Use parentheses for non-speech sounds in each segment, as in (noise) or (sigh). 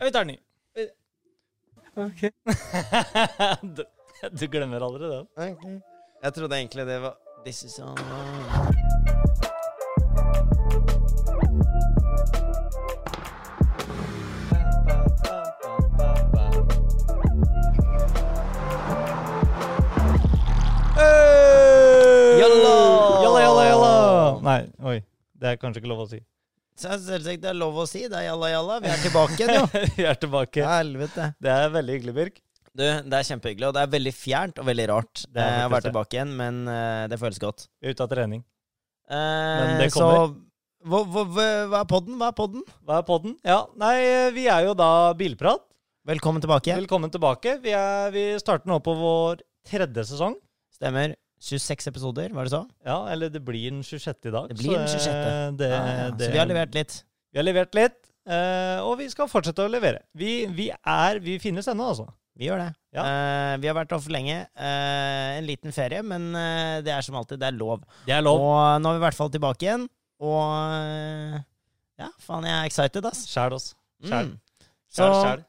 Vi tar den ny. du, du glemmer aldri det. Jeg trodde egentlig det var This is on Jalla! Jalla, jalla, jalla! Nei, oi. Det er kanskje ikke lov å si. Så Selvsagt det er lov å si. Det er jalla jalla. Vi er tilbake igjen, jo. (laughs) Vi er tilbake. Helvete. Det er veldig hyggelig, Birk. Du, det er kjempehyggelig, og det er veldig fjernt og veldig rart. Det er Det å være tilbake igjen, men uh, det føles godt. Er ute av trening. Eh, det kommer. hva, hva, hva hva er podden? Hva er podden? Hva er podden? Ja, nei, vi er jo da Bilprat. Velkommen tilbake. Velkommen tilbake. Vi, er, vi starter nå på vår tredje sesong. Stemmer. 26 episoder, var det så? Ja, eller det blir den 26. i dag. Det blir den så, 26.. eh, Det, Ja, ja. det, Så vi har levert litt. Vi har levert litt, eh, og vi skal fortsette å levere. Vi, vi er Vi finnes ennå, altså. Vi gjør det. Ja. Uh, vi har vært off lenge. Uh, en liten ferie, men uh, det er som alltid, det er lov. Det er lov. Og nå er vi i hvert fall tilbake igjen. Og ja, faen, jeg er excited, ass. Sjæl oss. Sjæl. Mm. Sjæl, Så- sjæl.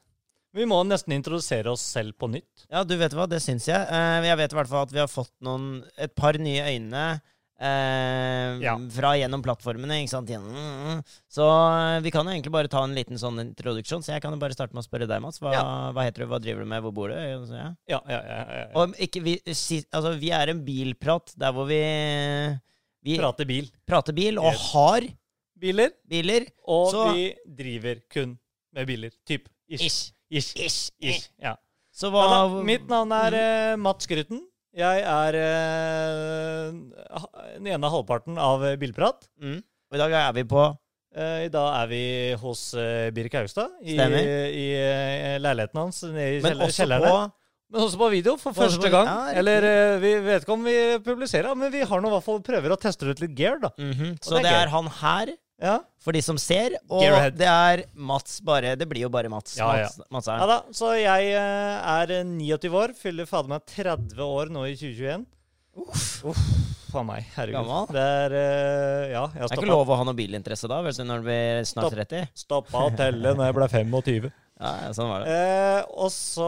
Vi må nesten introdusere oss selv på nytt. Ja, du vet hva, det syns jeg. Eh, jeg vet i hvert fall at vi har fått noen, et par nye øyne eh, Ja. fra gjennom plattformene. ikke sant? Så eh, vi kan jo egentlig bare ta en liten sånn introduksjon. Så jeg kan jo bare starte med å spørre deg, Mats. Hva, Ja. hva heter du, hva driver du med, hvor bor du? Ja. Ja, ja, ja. Og ikke, vi, altså, vi er en bilprat der hvor vi, vi Prater bil. prater bil, og har Biler. biler. Og Så- vi driver kun med biler. Typ. Ish. Ish. Ish. Ish. Ish. Ja. Så Ja, hva da, mitt navn er eh, Mats Grytten. Jeg er eh, den ene halvparten av eh, Bilprat. mm. Og i dag er vi på Eh, I dag er vi hos uh, Birk Haugstad i, i eh, leiligheten hans nede i Men også på Men også på video, for første på- gang. Ja. Eller eh, vi vet ikke om vi publiserer, men vi har nå hvert fall prøver å teste ut litt gear, da. Mhm. Så det er det er han her, Ja, for de som ser, og det er Mats bare Det blir jo bare Mats. Ja, ja. Mats, Mats ja da, Så jeg eh, er eh, 29 år, fyller fader meg 30 år nå i 2021. Uff. Uff. Faen meg, herregud. Gammel. Det er eh, Ja, jeg Det er ikke lov å ha noe bilinteresse da, vel, når du blir snart 30. stoppa å telle når jeg ble 25. (laughs) Ja, ja, sånn var det. Eh, og så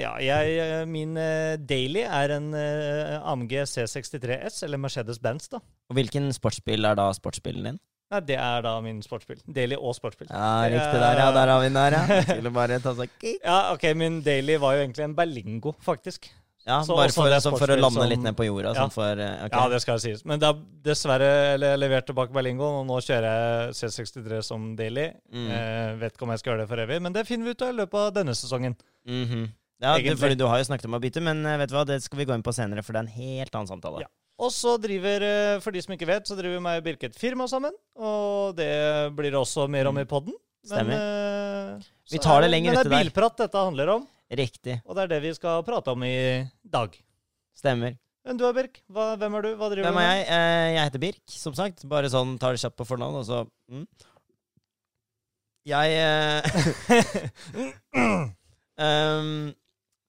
Ja, jeg, eh, min eh, daily er en eh, AMG C63S, eller Mercedes-Benz, da. Og hvilken sportsbil er da sportsbilen din? Nei, det er da min sportsbil. Daily og sportsbil. Ja, riktig der, ja. Der har vi den der, ja. (laughs) Skulle bare ta seg. Ja, ok, min daily var jo egentlig en Berlingo, faktisk. Ja, Så bare for, sånn for å lande som- litt ned på jorda. Ja. Sånn for, okay. Ja, det skal sies. Men er dessverre eller, jeg levert tilbake Berlingoen, og nå kjører jeg C63 som daily. Mm. Eh, vet ikke om jeg skal gjøre det for evig, men det finner vi ut av i løpet av denne sesongen. Mhm. ja du, du har jo snakket om å bytte, men eh, vet du hva, det skal vi gå inn på senere, for det er en helt annen samtale. Ja. Og så driver, eh, for de som ikke vet, så driver meg og Birke et firma sammen. Og det blir det også mer om i podden. Stemmer. Uh, Vi tar det lenger Men det er bilprat dette handler om, Riktig. og det er det vi skal prate om i dag. Stemmer. Men du er Birk. Hva, hvem er du? Hva driver Hvem du er med? jeg? Eh, jeg heter Birk, som sagt. Bare sånn tar det kjapt på fornavn, og så mm. Jeg eh, um, (laughs) (laughs)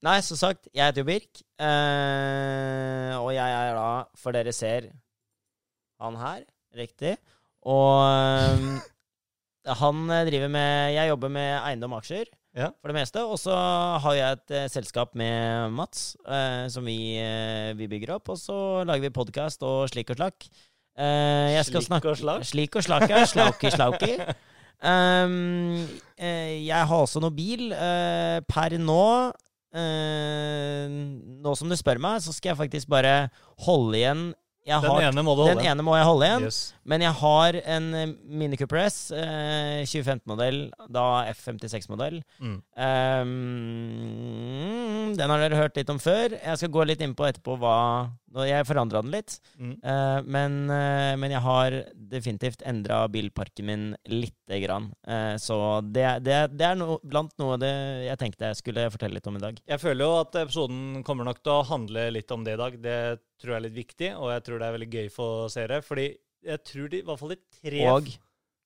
Nei, som sagt, jeg heter jo Birk. eh, og jeg er da, for dere ser han her, riktig. Og um, han driver med Jeg jobber med eiendom og aksjer. Ja. For det meste. Og så har jeg et eh, selskap med Mats eh, som vi, eh, vi bygger opp. Og så lager vi podkast og slik og slakk. Eh, jeg skal Slik snakke- og slakk? Slik og slakk, ja. (laughs) Slauki, slauki. Um, eh, jeg har også noe bil. Eh, per nå eh, Nå som du spør meg, så skal jeg faktisk bare holde igjen jeg Den har, ene må du den holde. ene må jeg holde igjen. Yes. Men jeg har en eh, Mini Cooper S, eh, 2015-modell, da F56-modell. Mm. Um, den har dere hørt litt om før. Jeg skal gå litt inn på etterpå hva Jeg forandra den litt. Mm. uh, men, uh, men jeg har definitivt endra bilparken min lite grann. Uh, så det, det, det er no, blant noe det jeg tenkte jeg skulle fortelle litt om i dag. Jeg føler jo at episoden kommer nok til å handle litt om det i dag. Det tror jeg er litt viktig, og jeg tror det er veldig gøy for seere. Fordi jeg tror de, i hvert fall de tre Og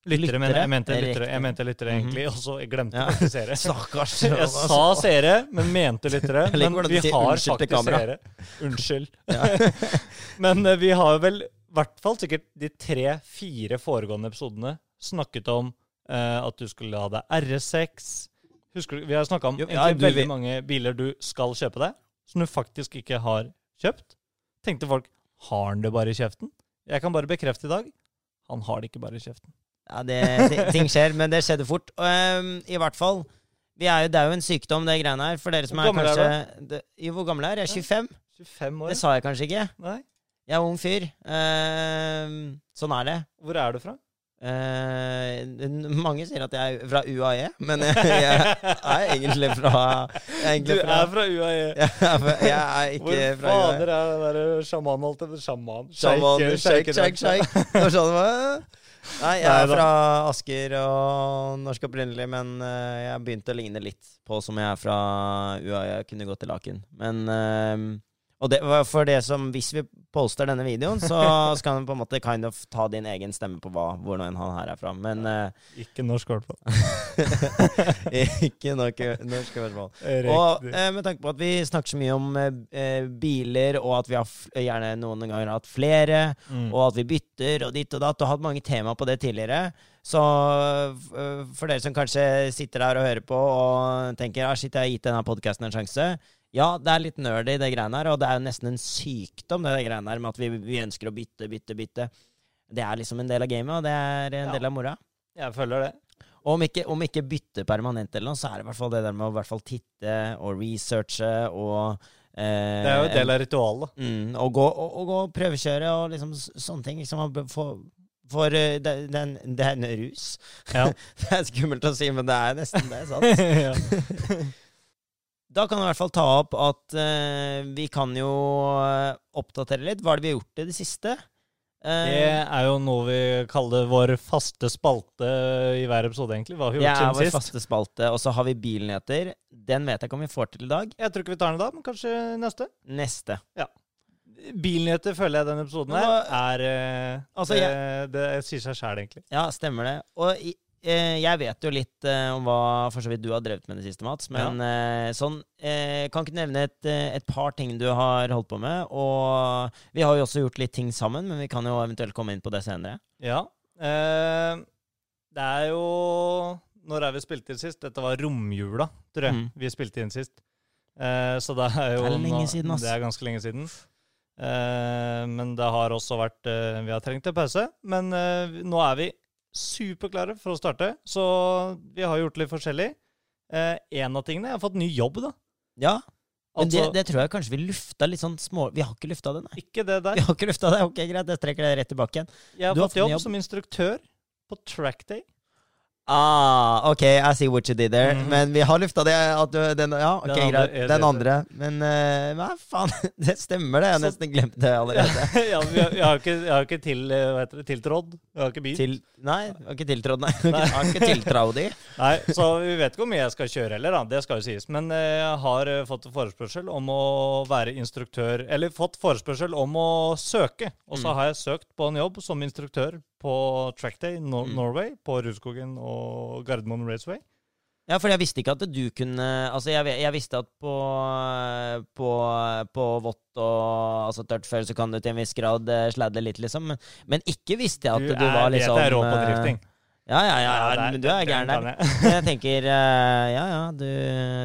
lyttere, men jeg mente lyttere, jeg mente lyttere Mhm. egentlig, og så jeg glemte Ja. faktisk seere. (laughs) Stakkars. (laughs) Jeg sa seere, men mente lyttere. Men vi har faktisk seere. Unnskyld. (laughs) Men eh, vi har vel i hvert fall sikkert de tre-fire foregående episodene snakket om uh, at du skulle ha deg RS6. Husker du, Vi har snakka om Jo, ja, veldig mange biler du skal kjøpe deg, som du faktisk ikke har kjøpt. Tenkte folk har han det bare i kjeften? Jeg kan bare bekrefte i dag han har det ikke bare i kjeften. Ja, det, ti- ting skjer, men det skjedde fort. Ehm, I hvert fall vi er jo, Det er jo en sykdom, det greiene her. For dere som Hvor er gammel er du? det, jo, Hvor gammel er jeg? 25? 25 år? Det sa jeg kanskje ikke. Nei. Jeg er ung fyr. Ehm, sånn er det. Hvor er du fra? Uh, mange sier at jeg er fra UAE, men jeg, jeg er egentlig fra jeg er Du egentlig fra, er fra UAE. jeg, er fra- jeg er ikke Hvor fra UAE. fader er den der sjaman, holdt jeg på Sjaman? Shaman, Sheik- shake, shake, sheik- shake. Nei, jeg er fra Asker og norsk opprinnelig, men uh, jeg begynte å ligne litt på som jeg er fra UiA. Jeg kunne gått til Laken. Men eh, Og det for det som Hvis vi poster denne videoen, så (laughs) skal han på en måte kind of ta din egen stemme på hva, hvor nå enn han her er fra. Men uh, Ikke norsk, i hvert fall. (laughs) ikke nok norsk, i hvert fall. Og eh, med tanke på at vi snakker så mye om eh, biler, og at vi har gjerne noen ganger hatt flere, Mm. og at vi bytter og ditt og datt, og hatt mange tema på det tidligere. Så for dere som kanskje sitter der og hører på og tenker ah, shit, jeg har gitt denne podkasten en sjanse. Ja, det er litt nerdy, det greiene her, og det er jo nesten en sykdom, det greiene her med at vi, vi ønsker å bytte, bytte, bytte. Det er liksom en del av gamet, og det er en Ja. del av moroa. Jeg føler det. Og om ikke, om ikke bytte permanent eller noe, så er det i hvert fall det der med å i hvert fall titte og researche og eh, Det er jo en del av ritualet. Mm, og, gå, og, og gå og prøvekjøre og liksom sånne ting. Liksom, få- for eh, det, er det er en rus. Ja. (laughs) det er skummelt å si, men det er nesten det. sant? (laughs) ja. Da kan jeg i hvert fall ta opp at uh, vi kan jo eh, oppdatere litt. Hva er det vi har gjort i det siste? Uh, Det er jo noe vi kaller vår faste spalte i hver episode, egentlig. Hva har vi gjort er siden vår sist? faste spalte. Og så har vi bilnyheter. Den vet jeg ikke om vi får til i dag. Jeg tror ikke vi tar den da, men kanskje neste. Neste. Ja. Bilnyheter føler jeg denne episoden her er eh, Altså, det, det sier seg sjæl, egentlig. Ja, stemmer det. Og i, jeg vet jo litt eh, om hva for så vidt du har drevet med det siste, Mats. Men ja. sånn eh, Kan ikke nevne et, eh, et par ting du har holdt på med? Og vi har jo også gjort litt ting sammen, men vi kan jo eventuelt komme inn på det senere. Ja. Eh, det er jo Når er vi spilt inn sist? Dette var romjula, tror jeg Mm. vi spilte inn sist. Eh, så det er jo Det er lenge siden, ass. Det er ganske lenge siden. Eh, men det har også vært eh, Vi har trengt en pause. Men eh, nå er vi superklare for å starte, så vi har gjort litt forskjellig. Eh, en av tingene Jeg har fått ny jobb, da. Ja, men Altså, det, det tror jeg kanskje vi lufta litt sånn små Vi har ikke lufta det, nei. ikke det der. Vi har ikke lufta det. Ok, greit, jeg trekker det rett tilbake igjen. Jeg har Du fått jobb, jobb. som instruktør på Trackday. Ah, ok, I see what you did there. Mhm. Men vi har lufta det. At du, den, ja, ok, Den greit. Den andre. Men uh, hva faen, (laughs) det stemmer det. Jeg har nesten glemt det allerede. (laughs) ja, vi jeg, har ikke, jeg har ikke til, eh, hva heter det, tiltrådd. Jeg har ikke bil. Til, nei, jeg har ikke tiltrådd, nei. (laughs) Jeg har ikke tiltrådt i. Nei, Så vi vet ikke hvor mye jeg skal kjøre heller, da. Det skal jo sies. Men eh, jeg har eh, fått forespørsel om å være instruktør Eller fått forespørsel om å søke. Og så Mm. har jeg søkt på en jobb som instruktør på Trackday Nor Mm. Norway, på Rudskogen og Gardermoen Raceway. Ja, for jeg visste ikke at du kunne Altså, jeg, jeg visste at på, på, på vått og altså tørt før så kan du til en viss grad eh, sladde litt, liksom. Men, men ikke visste jeg at du, var vet liksom jeg er rå på drifting. Ja, ja, ja, ja, men du er gæren der. (laughs) jeg. Tenker eh, Ja, ja, du,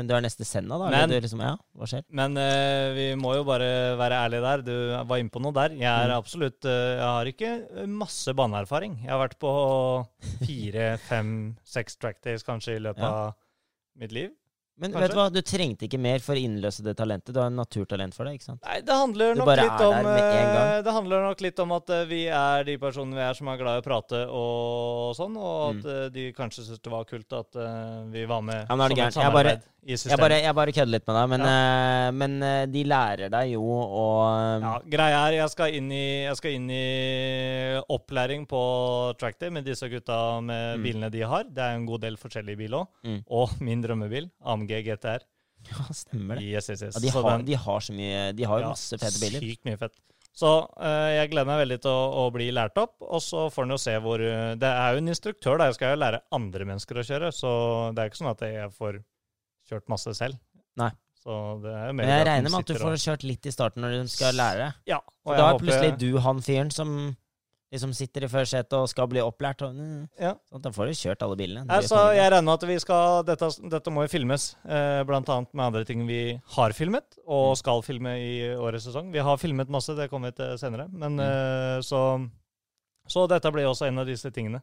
du er neste Senna, da. Men- liksom, ja, hva skjer? Men uh, vi må jo bare være ærlige der. Du var inne på noe der. Jeg er Mm. absolutt uh, Jeg har ikke masse baneerfaring. Jeg har vært på fire, fem, seks trackdays kanskje i løpet Ja. av mitt liv. Men Kanskje? vet du hva, du trengte ikke mer for å innløse det talentet. Du har en naturtalent for det, ikke sant? Nei, det handler nok litt om eh, Det handler nok litt om at eh, vi er de personene vi er som er glad i å prate og sånn, og at mm. de kanskje syntes det var kult at eh, vi var med. Ja, men det som et samarbeid. Jeg bare- samarbeid systemet. Jeg bare, jeg bare kødder litt med deg, men, eh, men uh, de lærer deg jo å Ja, greia er, jeg skal i, jeg skal inn i opplæring på Tractor med disse gutta med Mm. bilene de har. Det er en god del forskjellige biler òg. Mm. Og min drømmebil, AMG GTR. Ja, stemmer det. Yes, yes, yes. Ja, de, har, den- de har så mye De har jo ja, masse fete biler. Sykt mye fett. Så jeg gleder meg veldig til å, å bli lært opp, og så får en jo se hvor Det er jo en instruktør, da. Jeg skal jo lære andre mennesker å kjøre, så det er ikke sånn at jeg får kjørt masse selv. Nei. Så det er mer Men jeg at regner med at du sitter får og- kjørt litt i starten når du skal lære. Ja. Og da er plutselig håper du han fyren som liksom sitter i førersetet og skal bli opplært. Og, mm, Ja. sånn, da får du kjørt alle bilene. Det Nei, blir så jeg regner med at vi skal Dette, dette må jo filmes, eh, blant annet med andre ting vi har filmet, og skal filme i årets sesong. Vi har filmet masse, det kommer vi til senere. Men eh, så Så dette blir også en av disse tingene.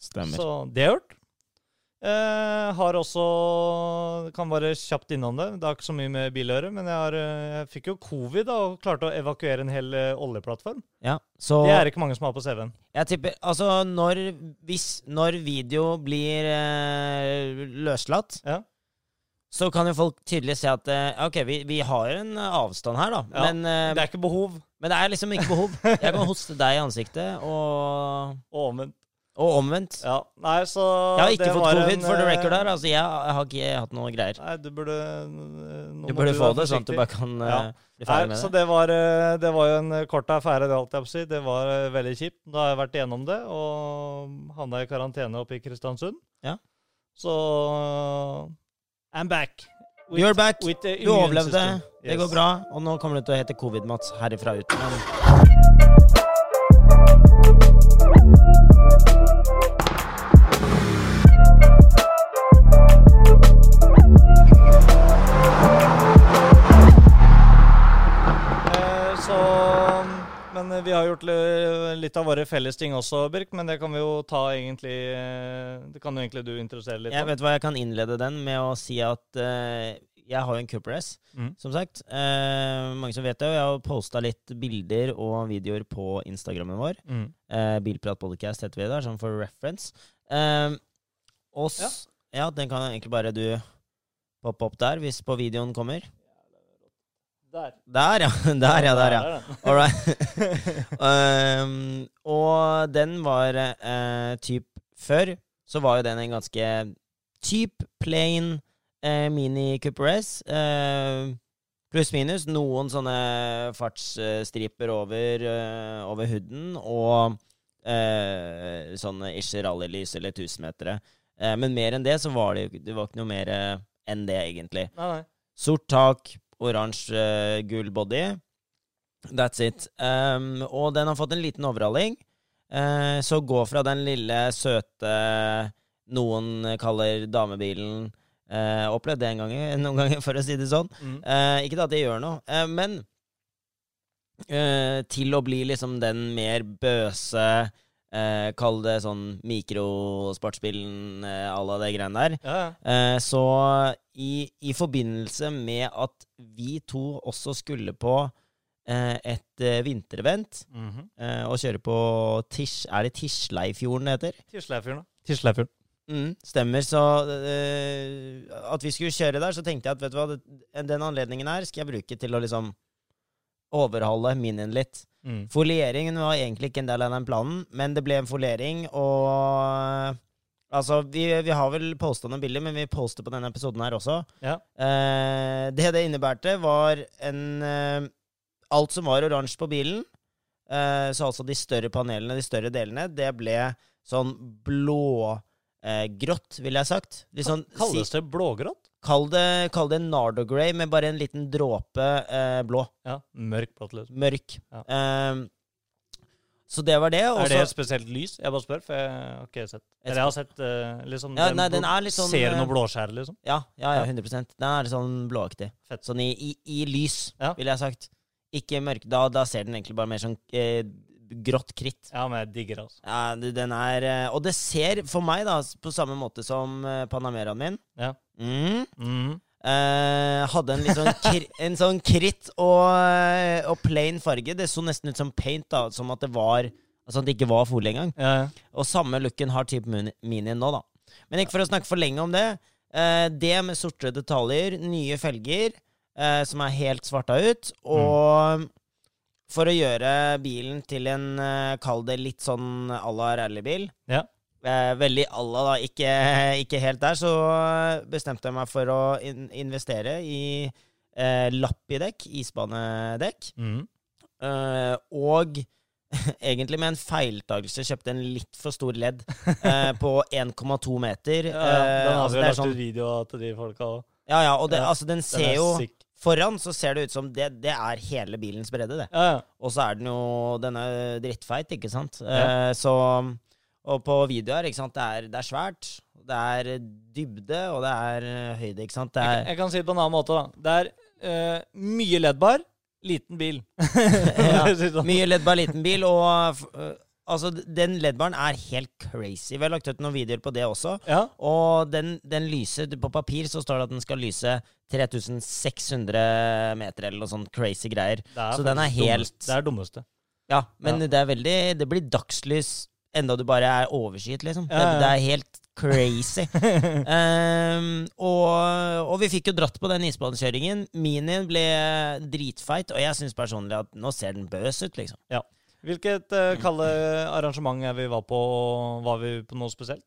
Stemmer. Så det er gjort. Eh, har også Kan bare kjapt innom det. Det har ikke så mye med bil å gjøre, men jeg, har, eh, jeg fikk jo covid da, og klarte å evakuere en hel eh, oljeplattform. Ja, så Det er ikke mange som har på CV-en. jeg tipper Altså, når, hvis, når video blir eh, løslatt, Ja. så kan jo folk tydelig se at eh, OK, vi, vi har en avstand her, da. Ja, Men, eh, Det er ikke behov. men det er liksom ikke behov. Jeg kan hoste deg i ansiktet, og, Og omvendt. Og omvendt. Ja. Nei, så Jeg har ikke det fått covid, en, for the eh, record her. Altså, jeg, jeg har ikke hatt noe greier. Nei, du burde Du burde få det, sånn at du bare kan eh, Ja. bli ferdig Nei, med så det. det var, eh, det var jo en eh, kort affære, det alt jeg på si. Det var eh, veldig kjipt. Da har jeg vært igjennom det, og havna i karantene oppe i Kristiansund. Ja. Så I'm back. With- You're back. Du overlevde. Yes. Det går bra. Og nå kommer du til å hete Covid-Mats herifra ut. Men Men eh, vi har gjort litt av våre felles ting også, Birk. Men det kan vi jo ta egentlig eh, Det kan jo egentlig du interessere litt jeg vet hva jeg kan innlede den med å si at uh, jeg har jo en Cooper S, Mm. som sagt. Uh, mange som vet det. Og jeg har posta litt bilder og videoer på Instagrammen vår. Mm. Uh, Bilprat Podcast heter vi der, sånn for reference. Eh, og s ja. den kan egentlig bare du poppe opp der, hvis på videoen kommer. Der. Der, ja. (laughs) Der, ja. Der, ja. All right. (laughs) um, og den var uh, typ Før så var jo den en ganske typ plain uh, Mini Cooper S. Uh, Pluss minus noen sånne fartsstriper over, uh, over hooden og uh, sånne ikke rallylys eller tusenmetere. Uh, men mer enn det så var det jo det var ikke noe mer eh, enn det, egentlig. Nei, nei. Sort tak, oransje, uh, gul body. That's it. Um, og den har fått en liten overhaling. Uh, så gå fra den lille, søte noen kaller damebilen uh, Opplevd det en gang, (laughs) noen ganger, for å si det sånn. Mm. Uh, ikke at det gjør noe, eh, men eh, til å bli liksom den mer bøse eh, Kall det sånn mikrosportsbilen eh, à la det greiene der. Ja, ja. Eh, så i, i forbindelse med at vi to også skulle på eh, et eh, vinterevent Mhm. eh, og kjøre på Tisch Er det Tisleifjorden det heter? Tisleifjorden, da. Tisleifjorden. Mm, stemmer. Så eh, at vi skulle kjøre der, så tenkte jeg at vet du hva, det, den anledningen her skal jeg bruke til å liksom overhale minien litt. Mm. Folieringen var egentlig ikke en del av den planen, men det ble en foliering, og Altså, vi, vi har vel posta noen bilder, men vi poster på denne episoden her også. Ja. Eh, det det innebærte, var en eh, Alt som var oransje på bilen, eh, så altså de større panelene, de større delene, det ble sånn blågrått, eh, grått, ville jeg sagt. Litt sånn, Kalles det blågrått? Kall det, kall det Nardo Grey med bare en liten dråpe eh, blå. Ja. Mørk blått liksom. Mørk. Ja. Eh, så det var det. Også, Er det et spesielt lys? Jeg bare spør, for jeg har ikke sett Eller jeg har sett eh, liksom Ja, nei, den er litt sånn, Ser du eh, noe blåskjær, liksom? Ja, ja, ja Ja. 100 Den er sånn blåaktig. Fett. Sånn i, i, i lys, Ja. ville jeg sagt. Ikke mørk. Da, da ser den egentlig bare mer sånn eh, grått kritt. Ja, men jeg digger det, altså. Ja, du, den er eh, Og det ser for meg, da, på samme måte som eh, Panameraen min Ja. mm, Mhm. Uh, Hadde en litt sånn, kri, (laughs) en sånn kritt og, og plain farge. Det så nesten ut som paint, da. Som at det var Altså at det ikke var folie engang. Ja, ja. Og samme looken har type Mini nå, da. Men ikke for å snakke for lenge om det. Uh, det med sorte detaljer, nye felger uh, som er helt svarta ut, og for å gjøre bilen til en eh, Kall det litt sånn à la rallybil. Ja. Eh, veldig à la, da. Ikke, (laughs) ikke helt der. Så bestemte jeg meg for å in investere i eh, lappidekk, isbanedekk. Mm. Eh, og (laughs) egentlig med en feiltagelse kjøpte en litt for stor ledd eh, på (laughs) 1,2 meter. ja, ja. Den Eh, altså, vi jo er lagt sånn, ut video til de folka òg. ja, ja, og det, Ja, altså, den Den ser er jo. Foran så ser det ut som det, det er hele bilens bredde, det. Ja, ja. Og så er den jo Den er drittfeit, ikke sant? Ja. Eh, så Og på videoer, ikke sant, det er, det er svært. Det er dybde, og det er eh, høyde, ikke sant. Det Jeg, er jeg kan si det på en annen måte, da. Det er uh, mye leddbar, liten bil. (laughs) (laughs) Ja, mye leddbar liten bil, og altså, den leddbaren er helt crazy. Vi har lagt ut noen videoer på det også. Ja. Og den, den lyser På papir så står det at den skal lyse 3600 meter, eller noe sånt crazy greier. Er Så den er helt- dummest. Det er dummeste. Ja, men Ja. det er veldig Det blir dagslys enda du bare er overskyet, liksom. Ja, ja. Det, det er helt crazy. um, (laughs) og, og vi fikk jo dratt på den isbanekjøringen. Minien ble dritfeit, og jeg syns personlig at nå ser den bøs ut, liksom. Hvilket uh, kalde arrangement er vi var på? Var vi på noe spesielt?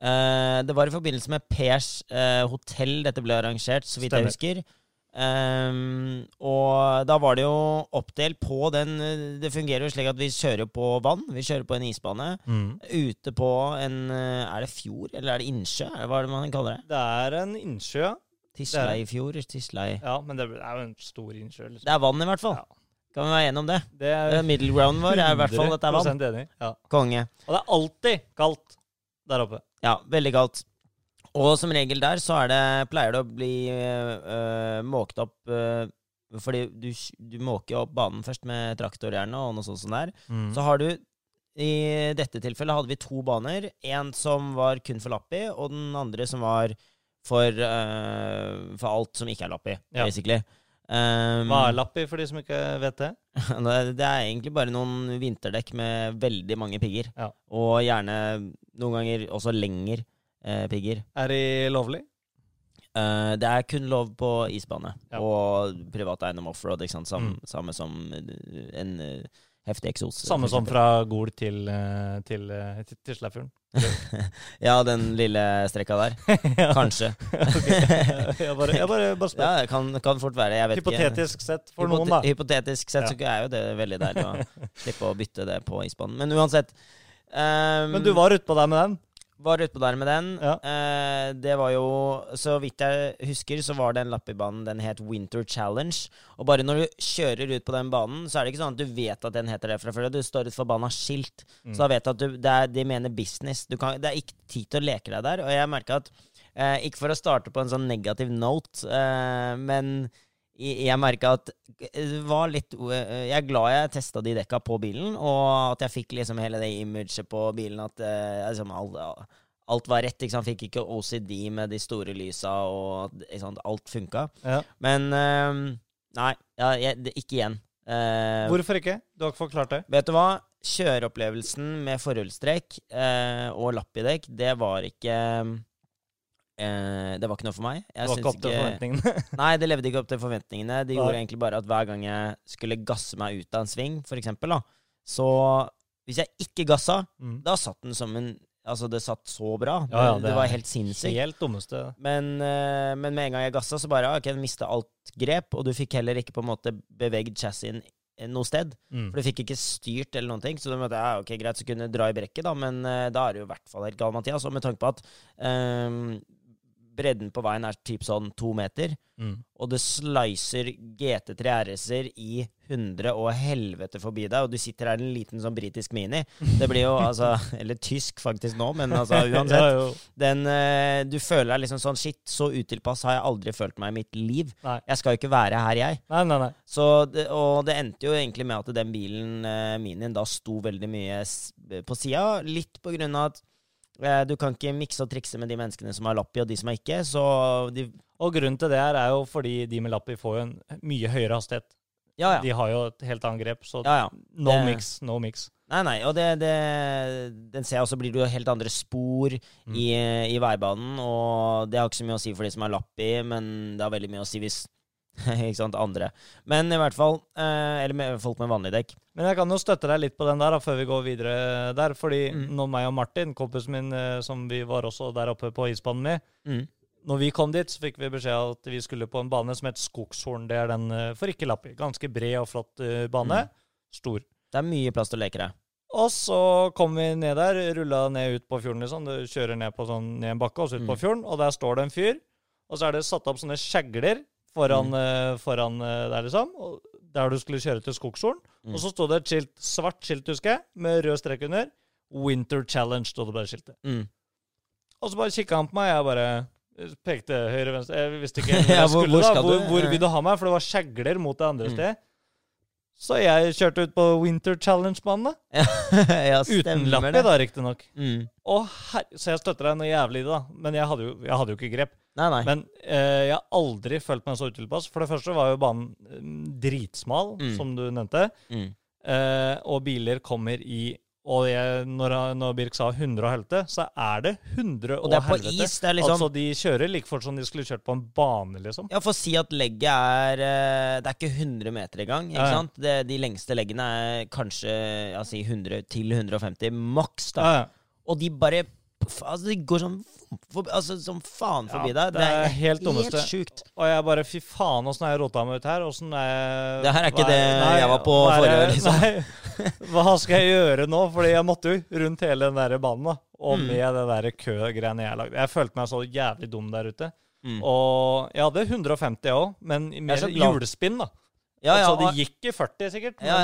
Uh, det var i forbindelse med Pers uh, hotell dette ble arrangert, så vidt Stemmer. jeg husker. Um, og da var det jo oppdelt på den Det fungerer jo slik at vi kjører på vann. Vi kjører på en isbane. Ute på en Er det fjord, eller er det innsjø? Hva er det man kaller det? Det er en innsjø, ja. Tisleifjord? Tislei ja. Men det er jo en stor innsjø. Liksom. Det er vann, i hvert fall. Ja. Kan vi være enige om det? Det Eh, er Middle grounden vår er i hvert fall at det er vann. 100% enig. Ja. Konge. Og det er alltid kaldt der oppe. Ja, veldig kaldt. Og som regel der så er det, pleier det å bli øh, måkt opp øh, Fordi du, du måker jo opp banen først med traktor gjerne, og noe sånt som det er. Mm. Så har du I dette tilfellet hadde vi to baner. En som var kun for Lappi, og den andre som var for, øh, for alt som ikke er Lappi, Ja. basically. Um, Hva er Lappi, for de som ikke vet det? (laughs) det er egentlig bare noen vinterdekk med veldig mange pigger. Ja. Og gjerne noen ganger også lengre eh, pigger. Er de lovlig? Uh, det er kun lov på isbane Ja. og privat eiendom offroad. Ikke sant? Sam, Mm. Samme som eh, en uh, heftig eksos. Samme som fra Gol til, til, til, til Tislefjorden? (laughs) Ja, den lille strekka der. (laughs) Ja. Kanskje. (laughs) Jeg bare, jeg bare, bare spør. Ja, det kan, kan fort være. Jeg vet ikke. Hypotetisk sett for Hypote- noen, da. Hypotetisk sett så er jo det veldig deilig å slippe å bytte det på isbanen. Men uansett. um, Men du var utpå der med den? Var utpå der med den. Ja. Eh, det var jo Så vidt jeg husker, så var den lappebanen Den het Winter Challenge. Og bare når du kjører ut på den banen, så er det ikke sånn at du vet at den heter det fra før. Du står et forbanna skilt, Mm. så da vet du at du, det er, de mener business. Du kan, det er ikke tid til å leke deg der. Og jeg merka at eh, Ikke for å starte på en sånn negativ note, eh, men jeg, merka at det var litt Jeg er glad jeg testa de dekka på bilen, og at jeg fikk liksom hele det imaget på bilen at liksom alt, alt var rett. Ikke sant? Fikk ikke OCD med de store lysa, og sant? alt funka. Ja. Men Nei, ja, jeg, det, ikke igjen. Hvorfor ikke? Du har ikke forklart det. Vet du hva? Kjøreopplevelsen med forhjulstrekk eh, og lappidekk, det var ikke eh, Det var ikke noe for meg. Det Jeg var ikke opp til forventningene. Nei, det levde ikke opp til forventningene. Det Nei. gjorde egentlig bare at hver gang jeg skulle gasse meg ut av en sving, for eksempel, da, så Hvis jeg ikke gassa, Mm. da satt den som en Altså, det satt så bra. Ja, ja, det, det det var helt sinnssykt. Helt dummeste. Men, eh, men med en gang jeg gassa, så bare Ok, den mista alt grep, og du fikk heller ikke på en måte beveget chassisen noe sted. Mm. For du fikk ikke styrt eller noen ting. Så da måtte ja, ok, greit, så kunne dra i brekket, da, men eh, da er det jo i hvert fall helt gal, Mathias. Og med tanke på at eh, bredden på veien er typ sånn to meter, Mm. og det slicer GT3 RS-er i 100 og helvete forbi deg, og du sitter her i en liten sånn britisk mini. Det blir jo altså (laughs) Eller tysk faktisk nå, men altså uansett. Den, eh, du føler deg liksom sånn Shit, så utilpass har jeg aldri følt meg i mitt liv. Nei. Jeg skal jo ikke være her, jeg. Nei, nei, nei. Så det, og det endte jo egentlig med at den bilen, eh, minien, da sto veldig mye på sida. Litt på grunn av at du kan ikke mikse og trikse med de menneskene som har lappi, og de som har ikke. Og grunnen til det her er jo fordi de med lappi får jo en mye høyere hastighet. Ja, ja. De har jo et helt annet grep, så ja, ja. no Det- mix, no mix. Nei, nei, og det, det Den ser jeg også blir det jo helt andre spor Mm. i, i veibanen, og det har ikke så mye å si for de som har lappi, men det har veldig mye å si hvis (laughs) Ikke sant, andre. Men i hvert fall eh, Eller med folk med vanlig dekk. Men jeg kan jo støtte deg litt på den der da, før vi går videre der. Fordi Mm. når meg og Martin, kompisen min eh, som vi var også der oppe på isbanen med, Mm. når vi kom dit, så fikk vi beskjed om at vi skulle på en bane som het Skogshorn. Det er den eh, for ikke lappi. Ganske bred og flott eh, bane. Mm. Stor. Det er mye plass til å leke deg. Og så kom vi ned der, rulla ned ut på fjorden, liksom. Du kjører ned på sånn, ned en bakke og så ut på Mm. fjorden, og der står det en fyr. Og så er det satt opp sånne skjegler foran, eh, foran eh, der, liksom. Og der du skulle kjøre til Skogsolen. Mm. Og så sto det et skilt, svart skilt, husker jeg, med rød strek under. Winter Challenge stod det på det skiltet. Mm. Og så bare kikka han på meg, jeg bare pekte høyre, venstre Jeg visste ikke (laughs) hvor Ja, jeg hvor- skulle hvor da. Hvor, hvor vil du ha meg? For det var skjegler mot det andre Mm. stedet. Så jeg kjørte ut på Winter Challenge-banen, da. (laughs) ja, Uten stemmer lapp i, det. da, riktignok. Mm. Å, her, så jeg støtter deg noe jævlig i det, da. Men jeg hadde jo, jeg hadde jo ikke grep. Nei, nei. Men eh, jeg har aldri følt meg så utilpass. For det første var jo banen eh, dritsmal, Mm. som du nevnte. Mm. Eh, og biler kommer i Og jeg, når, når Birk sa 100 og helte, så er det 100 og, Og det er på helvete. is. Det er liksom Altså, de kjører like fort som de skulle kjørt på en bane, liksom. Ja, for å si at legget er eh, Det er ikke 100 meter engang. Ikke Ja, ja. sant? Det, de lengste leggene er kanskje ja, si 100 til 150 maks. da Ja. Og de bare Altså, de går sånn for, altså, som faen forbi Ja, deg. det er helt helt sjukt. Og jeg bare Fy faen, åssen har jeg rota meg ut her? Åssen er jeg Det her er ikke det jeg var på forrige, år, liksom. Nei, hva skal jeg gjøre nå? Fordi jeg måtte jo rundt hele den der banen, da. Og Mm. med det der køgreiene jeg lagde. Jeg følte meg så jævlig dum der ute. Mm. Og jeg hadde 150, jeg òg, men mer hjulspinn, da. Ja, ja, altså, det gikk i 40, sikkert. Ja,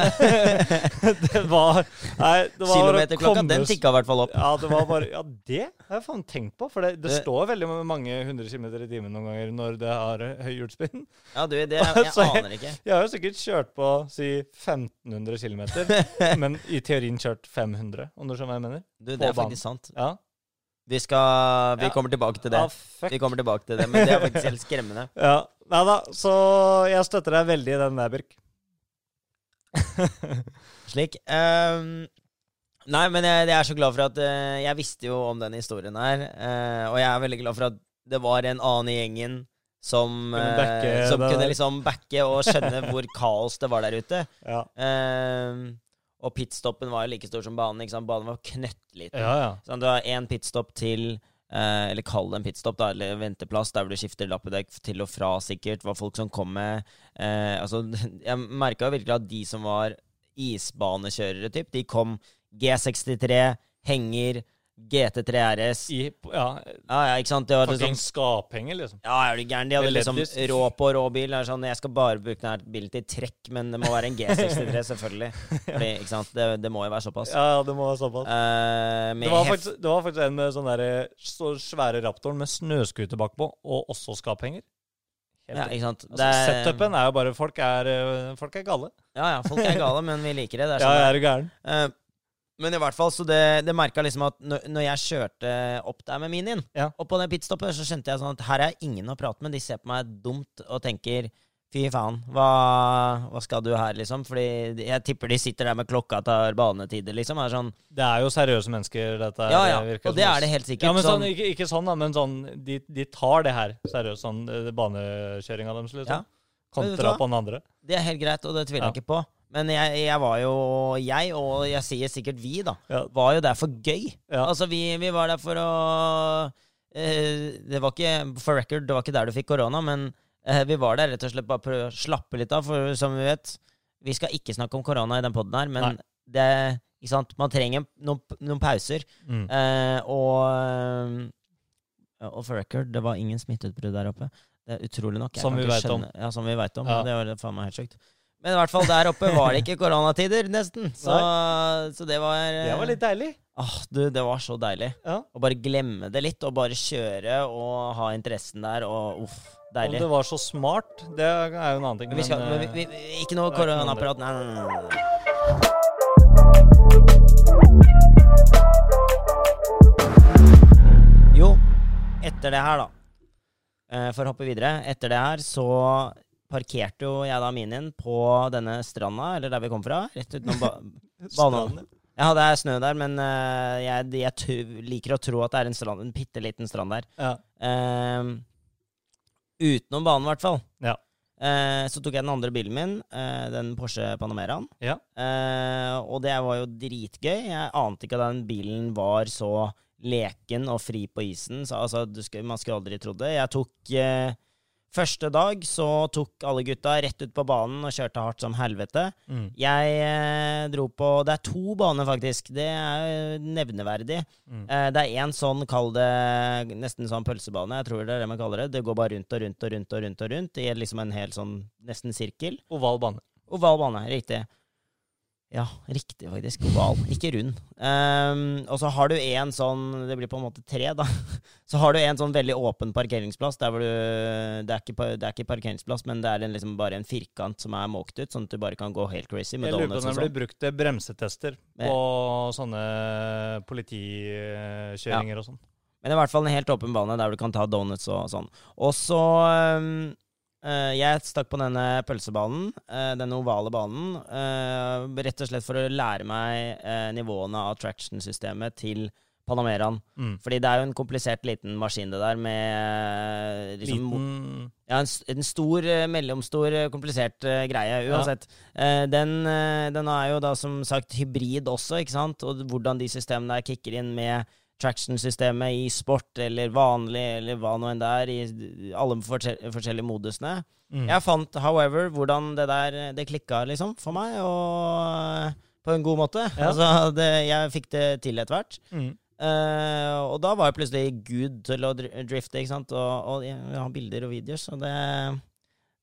Men (laughs) det var Nei, det var Kilometerklokka, den tikka i hvert fall opp. Ja, det var bare Ja, det har jeg faen tenkt på. For det, det Det- står veldig mange hundre kilometer i timen noen ganger når det har høy hjulspinn. Ja, du, det (laughs) Jeg jeg- aner ikke. Jeg har jo sikkert kjørt på si 1500 km, (laughs) men i teorien kjørt 500, om du skjønner hva jeg mener? Du, det På er faktisk sant. Ja. Vi skal Vi Ja. kommer tilbake til det. Vi kommer tilbake til det, men det er faktisk helt skremmende. Ja. Nei da, så jeg støtter deg veldig i den der, Birk. (laughs) Slik. Um, nei, men jeg, jeg er så glad for at uh, Jeg visste jo om den historien her, Uh, og jeg er veldig glad for at det var en annen i gjengen som, eh, backe som kunne liksom backe og skjønne hvor (laughs) kaos det var der ute. Ja. Ehm, og pitstoppen var jo like stor som banen. ikke sant? Banen var knøttliten. Ja, ja. Sånn, du har én pitstop til, eh, eller kall det en pitstop, da, eller venteplass, der hvor du skifter lappedekk til og fra, sikkert. Var folk som kom med eh, Altså, (laughs) jeg merka virkelig at de som var isbanekjørere, typ, de kom G63, henger, GT3 RS. I, ja Ja, ja, ikke sant? Det var liksom skaphenger, liksom. ja, er du gæren? De hadde liksom rå på rå bil. Det er sånn, jeg skal bare bruke denne bilen til trekk, men det må være en G63, (laughs) selvfølgelig. Fordi, ikke sant? Det, det må jo være såpass. Ja, det må være såpass. Uh, Det var, faktisk, det var faktisk en med sånn der, så svære Raptoren med snøscooter bakpå, og også skaphenger. Helt ja, ikke sant? Altså, Setupen er jo bare Folk er, øh, folk er gale. Ja, ja, folk er gale, men vi liker det. det er (laughs) Ja, sånn jeg det er jo gæren. er. Men i hvert fall, så det, det merka liksom at når, når jeg kjørte opp der med minien, Ja. og på det pitstoppet, så skjønte jeg sånn at her er ingen å prate med. De ser på meg dumt og tenker fy faen, hva, hva skal du her, liksom? Fordi jeg tipper de sitter der med klokka tar banetider, liksom. Er sånn, Det er jo seriøse mennesker, dette. ja, ja, virker og det er det helt sikkert. Ja, men sånn, sånn, ikke, ikke sånn, da, men sånn de, de tar det her seriøst, sånn eh, banekjøringa deres, liksom. Ja. Men vet du Kontra hva? på den andre. det er helt greit, og det tviler jeg Ja. ikke på. Men jeg, jeg var jo Jeg, og jeg sier sikkert vi, da, Ja. var jo der for gøy. Ja. Altså, vi, vi var der for å eh, Det var ikke For record, det var ikke der du fikk korona, men eh, vi var der rett og slett bare for å slappe litt av, for som vi vet Vi skal ikke snakke om korona i den poden her, men Nei. det ikke sant? Man trenger noen, noen pauser. Mm. Eh, og Og for record, det var ingen smitteutbrudd der oppe. Det er utrolig nok. Jeg Som vi veit om. Ja, som vi veit om. Ja. Det var faen meg helt sjukt. Men i hvert fall der oppe var det (laughs) ikke koronatider, nesten. Så, så det var Det var litt deilig. Åh, du, det var så deilig. Ja. Å bare glemme det litt, og bare kjøre og ha interessen der, og uff, Om deilig. det var så smart, det er jo en annen ting. Men vi skal, men vi, eh, vi, ikke noe noe koronaprat. Nei, nei, nei, nei. Jo, etter det her, da. eh, For å hoppe videre. Etter det her så parkerte jo jeg da minien på denne stranda, eller der vi kom fra. Rett utenom ba (laughs) banen. Ja, det er snø der, men uh, jeg, jeg liker å tro at det er en, strand, en bitte liten strand der. Ja. Uh, utenom banen, i hvert fall. Ja. Uh, så tok jeg den andre bilen min, eh, den Porsche Panameraen. Ja. Og det var jo dritgøy. Jeg ante ikke at den bilen var så leken og fri på isen. Så, altså, du skulle, man skulle aldri trodd det. Jeg tok Første dag så tok alle gutta rett ut på banen og kjørte hardt som helvete. Mm. Jeg eh, dro på Det er to baner, faktisk. Det er nevneverdig. Mm. Eh, det er én sånn, kall det nesten sånn pølsebane. Jeg tror det er det man kaller det. Det går bare rundt og rundt og rundt og rundt. og rundt I liksom en hel sånn nesten sirkel. Oval bane. Oval bane, riktig. Ja, riktig, faktisk. Oval, ikke rund. Um, og så har du en sånn Det blir på en måte tre, da. (laughs) Så har du en sånn veldig åpen parkeringsplass. Der hvor du Det er ikke, det er ikke parkeringsplass, men det er en, liksom bare en firkant som er måkt ut, sånn at du bare kan gå helt crazy med Jeg lurer på donuts om det blir sånn. brukt til bremsetester på ja. sånne politikjøringer og sånn. Men i hvert fall en helt åpen bane der du kan ta donuts og sånn. Og så eh, Jeg stakk på denne pølsebanen, eh, denne ovale banen, eh, rett og slett for å lære meg eh, nivåene av traction-systemet til Panameraen. Mm. Fordi det er jo en komplisert liten maskin, det der, med eh, liksom, Liten ja, en, en stor, eh, mellomstor, eh, komplisert uh, greie. Uansett. Eh, den, uh, den er jo da som sagt hybrid også, ikke sant? Og hvordan de systemene der kicker inn med traction-systemet i sport eller vanlig, eller hva nå enn det er, i alle forskjellige modusene. mm. Jeg fant, however, hvordan det der Det klikka, liksom, for meg, og på en god måte. Ja. (laughs) Altså, det, jeg fikk det til etter hvert. Mm. Uh, og da var jeg plutselig good til å drifte, ikke sant. Og, og jeg har bilder og videoer, så det,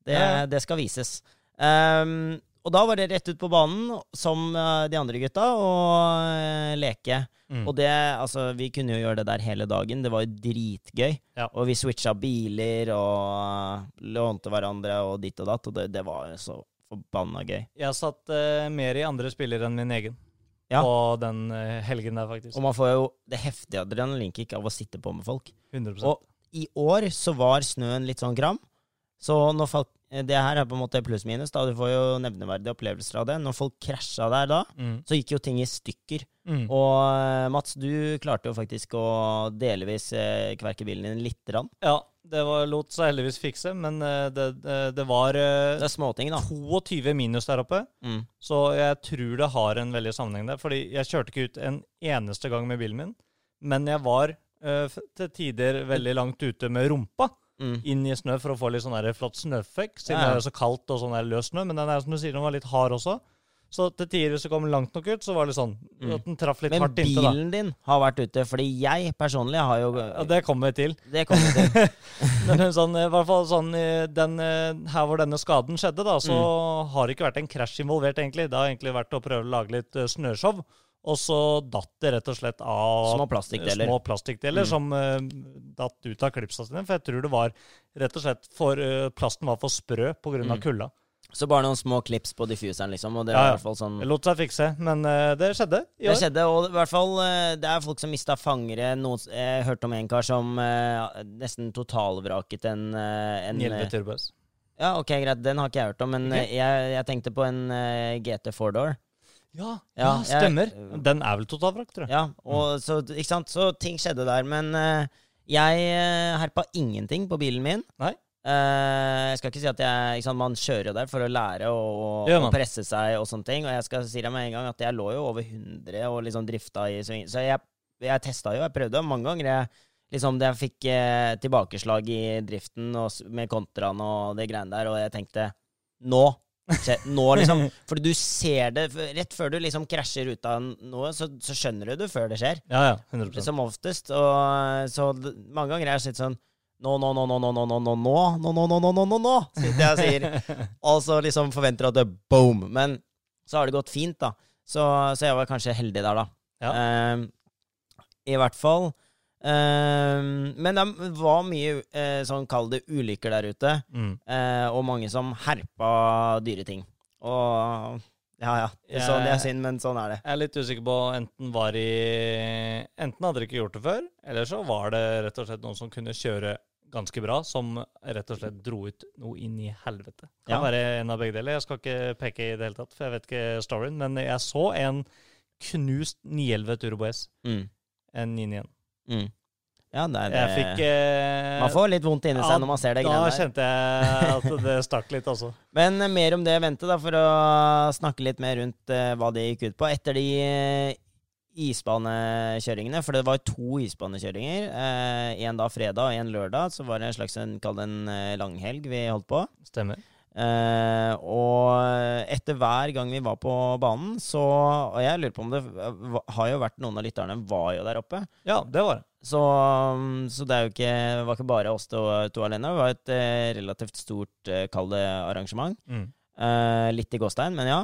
det, det skal vises. Ehm, og da var det rett ut på banen, som eh, de andre gutta, og eh, leke. Mm. Og det, altså, vi kunne jo gjøre det der hele dagen. Det var jo dritgøy. Ja. Og vi switcha biler og lånte hverandre og ditt og datt, og det, det var så forbanna gøy. Jeg satt uh, mer i andre spillere enn min egen Ja. på den eh, helgen der, faktisk. Og man får jo det heftige adrenalinkick av å sitte på med folk. 100% Og i år så var snøen litt sånn gram. Så når folk Det her er på en måte pluss-minus. da, Du får jo nevneverdige opplevelser av det. Når folk krasja der da, mm. så gikk jo ting i stykker. Mm. Og eh, Mats, du klarte jo faktisk å delvis eh, kverke bilen din lite grann. Ja, det var, lot seg heldigvis fikse, men eh, det, det, var eh, Det småting, da. 22 minus der oppe. Mm. Så jeg tror det har en veldig sammenheng der. Fordi jeg kjørte ikke ut en eneste gang med bilen min, men jeg var eh, til tider veldig langt ute med rumpa Mm. inn i snø for å få litt sånn flott snøfekk, siden Ja, det er så kaldt og sånn løs snø. Men den er som du sier, den var litt hard også. Så til tider hvis du kom langt nok ut, så var det sånn Mm. at den traff litt Men hardt inntil. Men bilen din har vært ute, fordi jeg personlig har jo Ja, det kommer vi til. Det kommer vi til. (laughs) Men sånn, i hvert fall sånn den, eh, Her hvor denne skaden skjedde, da, så Mm. har det ikke vært en krasj involvert, egentlig. Det har egentlig vært å prøve å lage litt eh, snøshow. Og så datt det rett og slett av Små plastikkdeler. små plastikkdeler Mm. som uh, datt ut av klipsa sine. For jeg tror det var rett og slett for uh, Plasten var for sprø pga. Mm. kulda. Så bare noen små klips på diffuseren, liksom. Og det Ja, var i hvert fall sånn Det lot seg fikse, men uh, det skjedde i Det år. skjedde, og i hvert fall det er folk som mista fangere. Noen, jeg hørte om en kar som nesten totalvraket en, en 911 Turbos. Ja, ok, greit, den har ikke jeg hørt om, men Ok. eh, jeg, jeg tenkte på en eh, GT Four-door. Ja, Ja, stemmer. jeg-. Den er vel totalvrak, tror jeg. Ja, og så, ikke sant? så ting skjedde der. Men uh, jeg uh, herpa ingenting på bilen min. Nei. Uh, jeg skal ikke si at jeg ikke sant, Man kjører jo der for å lære og, og presse seg og sånne ting. Og jeg skal si deg med en gang at jeg lå jo over 100 og liksom drifta i sving. Så jeg, jeg testa jo, jeg prøvde mange ganger. Jeg, liksom det jeg fikk eh, tilbakeslag i driften og, med kontraen og det greiene der, og jeg tenkte nå. Nå, liksom. Fordi du ser det rett før du liksom krasjer ut av noe, så, så skjønner du det før det skjer. Ja, ja. 100 Som oftest. Og så mange ganger er jeg sett sånn Nå, nå, nå, nå, nå, nå, nå, nå, nå, nå, nå, nå, nå, nå, nå, sitter jeg og sier. Og så liksom forventer at det er boom. Men så har det gått fint, da. Så, så jeg var kanskje heldig der, da. Ja. Ehm, I hvert fall. Ehm, men det var mye uh, sånn, kall det ulykker der ute. Mm. uh, og mange som herpa dyre ting. Og ja, ja. Er, sånn, det er synd, men sånn er det. Jeg er litt usikker på enten var i Enten hadde de ikke gjort det før, eller så var det rett og slett noen som kunne kjøre ganske bra, som rett og slett dro ut noe inn i helvete. Kan Ja. være en av begge deler. Jeg skal ikke peke i det hele tatt, for jeg vet ikke storyen, men jeg så en knust 911 Turbo S, Mm. en 991. Mm. Ja, det er det. Jeg fikk eh, Man får litt vondt inni ja, seg når man ser det Da greiene der. kjente jeg at det (laughs) stakk litt, altså. Men eh, mer om det vente, da, for å snakke litt mer rundt eh, hva det gikk ut på. Etter de eh, isbanekjøringene, for det var to isbanekjøringer. Én da fredag og én lørdag. Så var det en slags en, en eh, langhelg vi holdt på. Stemmer. Eh, og etter hver gang vi var på banen, så Og jeg lurer på om det har jo vært noen av lytterne var jo der oppe. Ja, det var. Så, um, så det er jo ikke, det var ikke bare oss to, to alene. Det var et eh, relativt stort, eh, kall det, arrangement. Mm. Eh, litt i gåstein, men ja.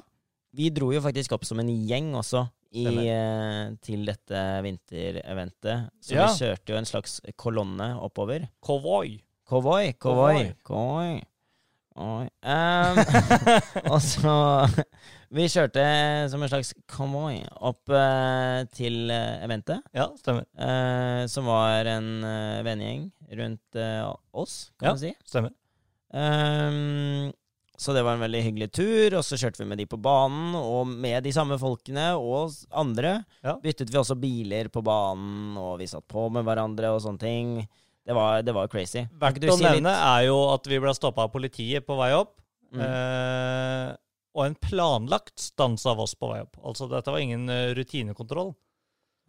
Vi dro jo faktisk opp som en gjeng også i, eh, til dette vintereventet. Så Ja. vi kjørte jo en slags kolonne oppover. Konvoi. Konvoi, konvoi, konvoi. Oi. Um, og så Vi kjørte som en slags konvoi opp uh, til eh, eventet, Ja, stemmer. Uh, som var en uh, vennegjeng rundt uh, oss, kan Ja. man si. Stemmer. Um, så det var en veldig hyggelig tur, og så kjørte vi med de på banen, og med de samme folkene og andre. Ja. Byttet vi også biler på banen, og vi satt på med hverandre og sånne ting. Det var, det var crazy. Verdt å nevne er jo at vi ble stoppa av politiet på vei opp. Mm. Eh, og en planlagt stans av oss på vei opp. Altså dette var ingen eh, rutinekontroll.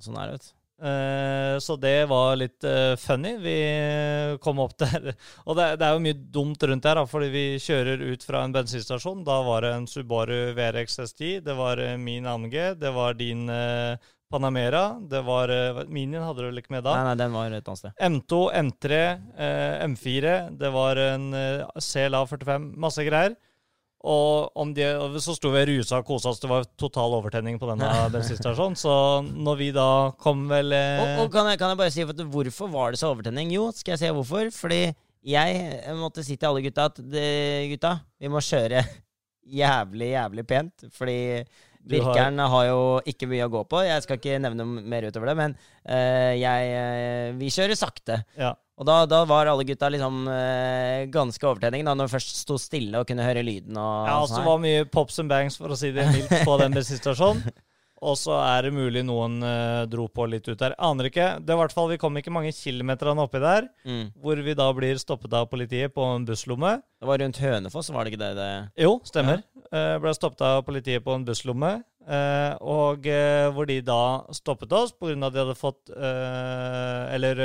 Sånn er det, vet du. Eh, så det var litt eh, funny. Vi kom opp der (laughs) Og det, det er jo mye dumt rundt her, da, fordi vi kjører ut fra en bensinstasjon. Da var det en Subaru VRX S10, det var min AMG, det var din eh, Panamera, det var eh, Minien hadde du vel ikke med da? Nei, nei, den var et annet sted. M2, M3, eh, M4, det var en eh, CLA 45, masse greier. Og om de, så sto vi rusa og kosa oss. Det var total overtenning på denne (laughs) bensinstasjonen. Så når vi da kom vel eh, Og, og kan, jeg, kan jeg bare si at hvorfor var det så overtenning? Jo, skal jeg si hvorfor? Fordi jeg måtte si til alle gutta at det, gutta, vi må kjøre (laughs) jævlig, jævlig pent. Fordi Du har- har jo ikke mye å gå på. Jeg skal ikke nevne mer utover det, men uh, jeg, eh, vi kjører sakte. Ja. Og da, da var alle gutta liksom uh, ganske overtenning, da, når vi først sto stille og kunne høre lyden. Og, Ja, sånn altså det var mye pops and bangs, for å si det mildt, på den bensinstasjonen. (laughs) Og så er det mulig noen uh, dro på litt ut der. Aner ikke. Det i hvert fall, Vi kom ikke mange kilometerne oppi der, mm. hvor vi da blir stoppet av politiet på en busslomme. Det var rundt Hønefoss, var det ikke det? det? Jo, stemmer. Eh, ble stoppet av politiet på en busslomme. Uh, og hvor de da stoppet oss pga. at de hadde fått Eller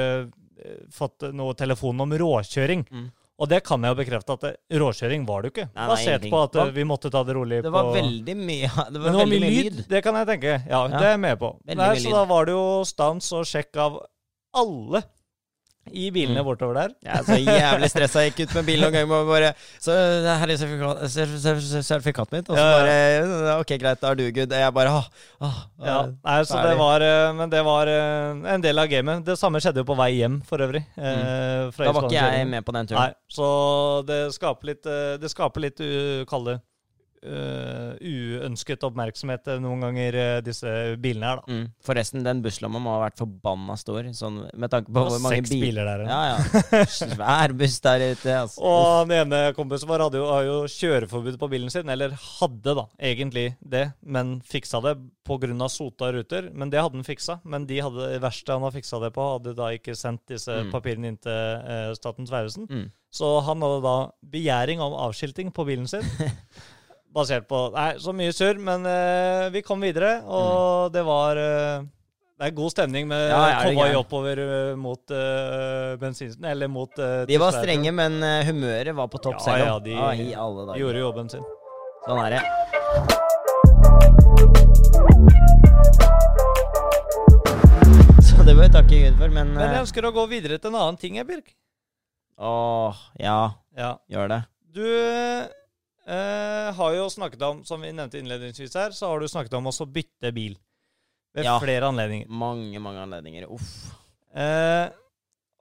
fått noe telefon om råkjøring. Mm. Og det kan jeg jo bekrefte at det, råkjøring var det jo ikke. Nei, nei, Basert på at eh, vi måtte ta det rolig Det på var veldig mye (laughs) Det var, det var veldig mye lyd. Det kan jeg tenke. Ja, Ja. det er jeg med på. Veldig Nei, så da var det jo stans og sjekk av alle i bilene Mm. bortover der. Jeg er så jævlig stressa. Jeg gikk ut med bilen noen ganger og bare Så her er sertifikat, sertif- sertif- sertifikatet mitt. Og så bare Ok, greit, da er du good. Jeg bare åh, åh, Ja, nei, så det var eh, Men det var eh, en del av gamet. Det samme skjedde jo på vei hjem, for øvrig. Mm. fra Da var ikke jeg med på den Nei, turen. så det skaper litt eh, Det skaper litt, kall det uh, uønsket oppmerksomhet noen ganger, uh, disse bilene her, da. Mm. Forresten, den busslomma må ha vært forbanna stor, sånn med tanke på hvor mange bil- biler der. Ja, ja. Svær buss der ute. Altså. Og den ene kompisen vår hadde jo, har jo kjøreforbud på bilen sin, eller hadde da egentlig det, men fiksa det pga. sota ruter. Men det hadde han fiksa. Men de hadde, det verste han har fiksa det på, hadde da ikke sendt disse Mm. papirene inn til uh, Statens vegvesen. Mm. Så han hadde da begjæring om avskilting på bilen sin. (laughs) basert på Nei, så mye surr, men uh, vi kom videre, og det var uh, det er god stemning med Mm. Ja, gæren? oppover eh, mot uh, bensin... Eller mot uh, De var strenge, men humøret var på topp Ja, selv ja, om. de Ja, i alle dager. Gjorde jobben sin. Sånn er det. (laughs) Så det må vi takke Gud for, men, Men jeg ønsker å gå videre til en annen ting, Birk. Åh, ja, Ja. gjør det. Du eh, har jo snakket om, som vi nevnte innledningsvis her, så har du snakket om også å bytte bil. Ved Ja. flere anledninger. Mange, mange anledninger. Uff. Eh,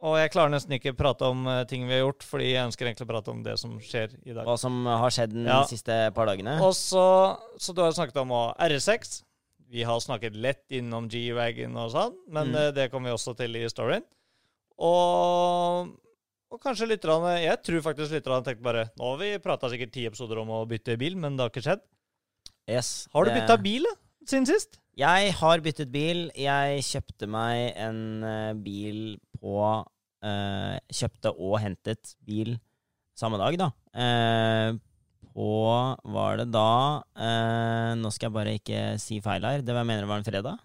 og jeg klarer nesten ikke prate om eh, ting vi har gjort, fordi jeg ønsker egentlig å prate om det som skjer i dag. Hva som har skjedd den Ja. siste par dagene. Og så, så du har snakket om å RS6. Vi har snakket lett innom G-Wagon og sånn, men Mm. eh, det kommer vi også til i storyen. Og, og kanskje litt grann, Jeg tror faktisk litt grann tenkte bare Nå har vi prata sikkert ti episoder om å bytte bil, men det har ikke skjedd. Yes, Har du det- bytta bil da, siden sist? Jeg har byttet bil. Jeg kjøpte meg en eh, bil på eh, Kjøpte og hentet bil samme dag, da. Eh, på Var det da eh, Nå skal jeg bare ikke si feil her. Det var jeg mener var en fredag.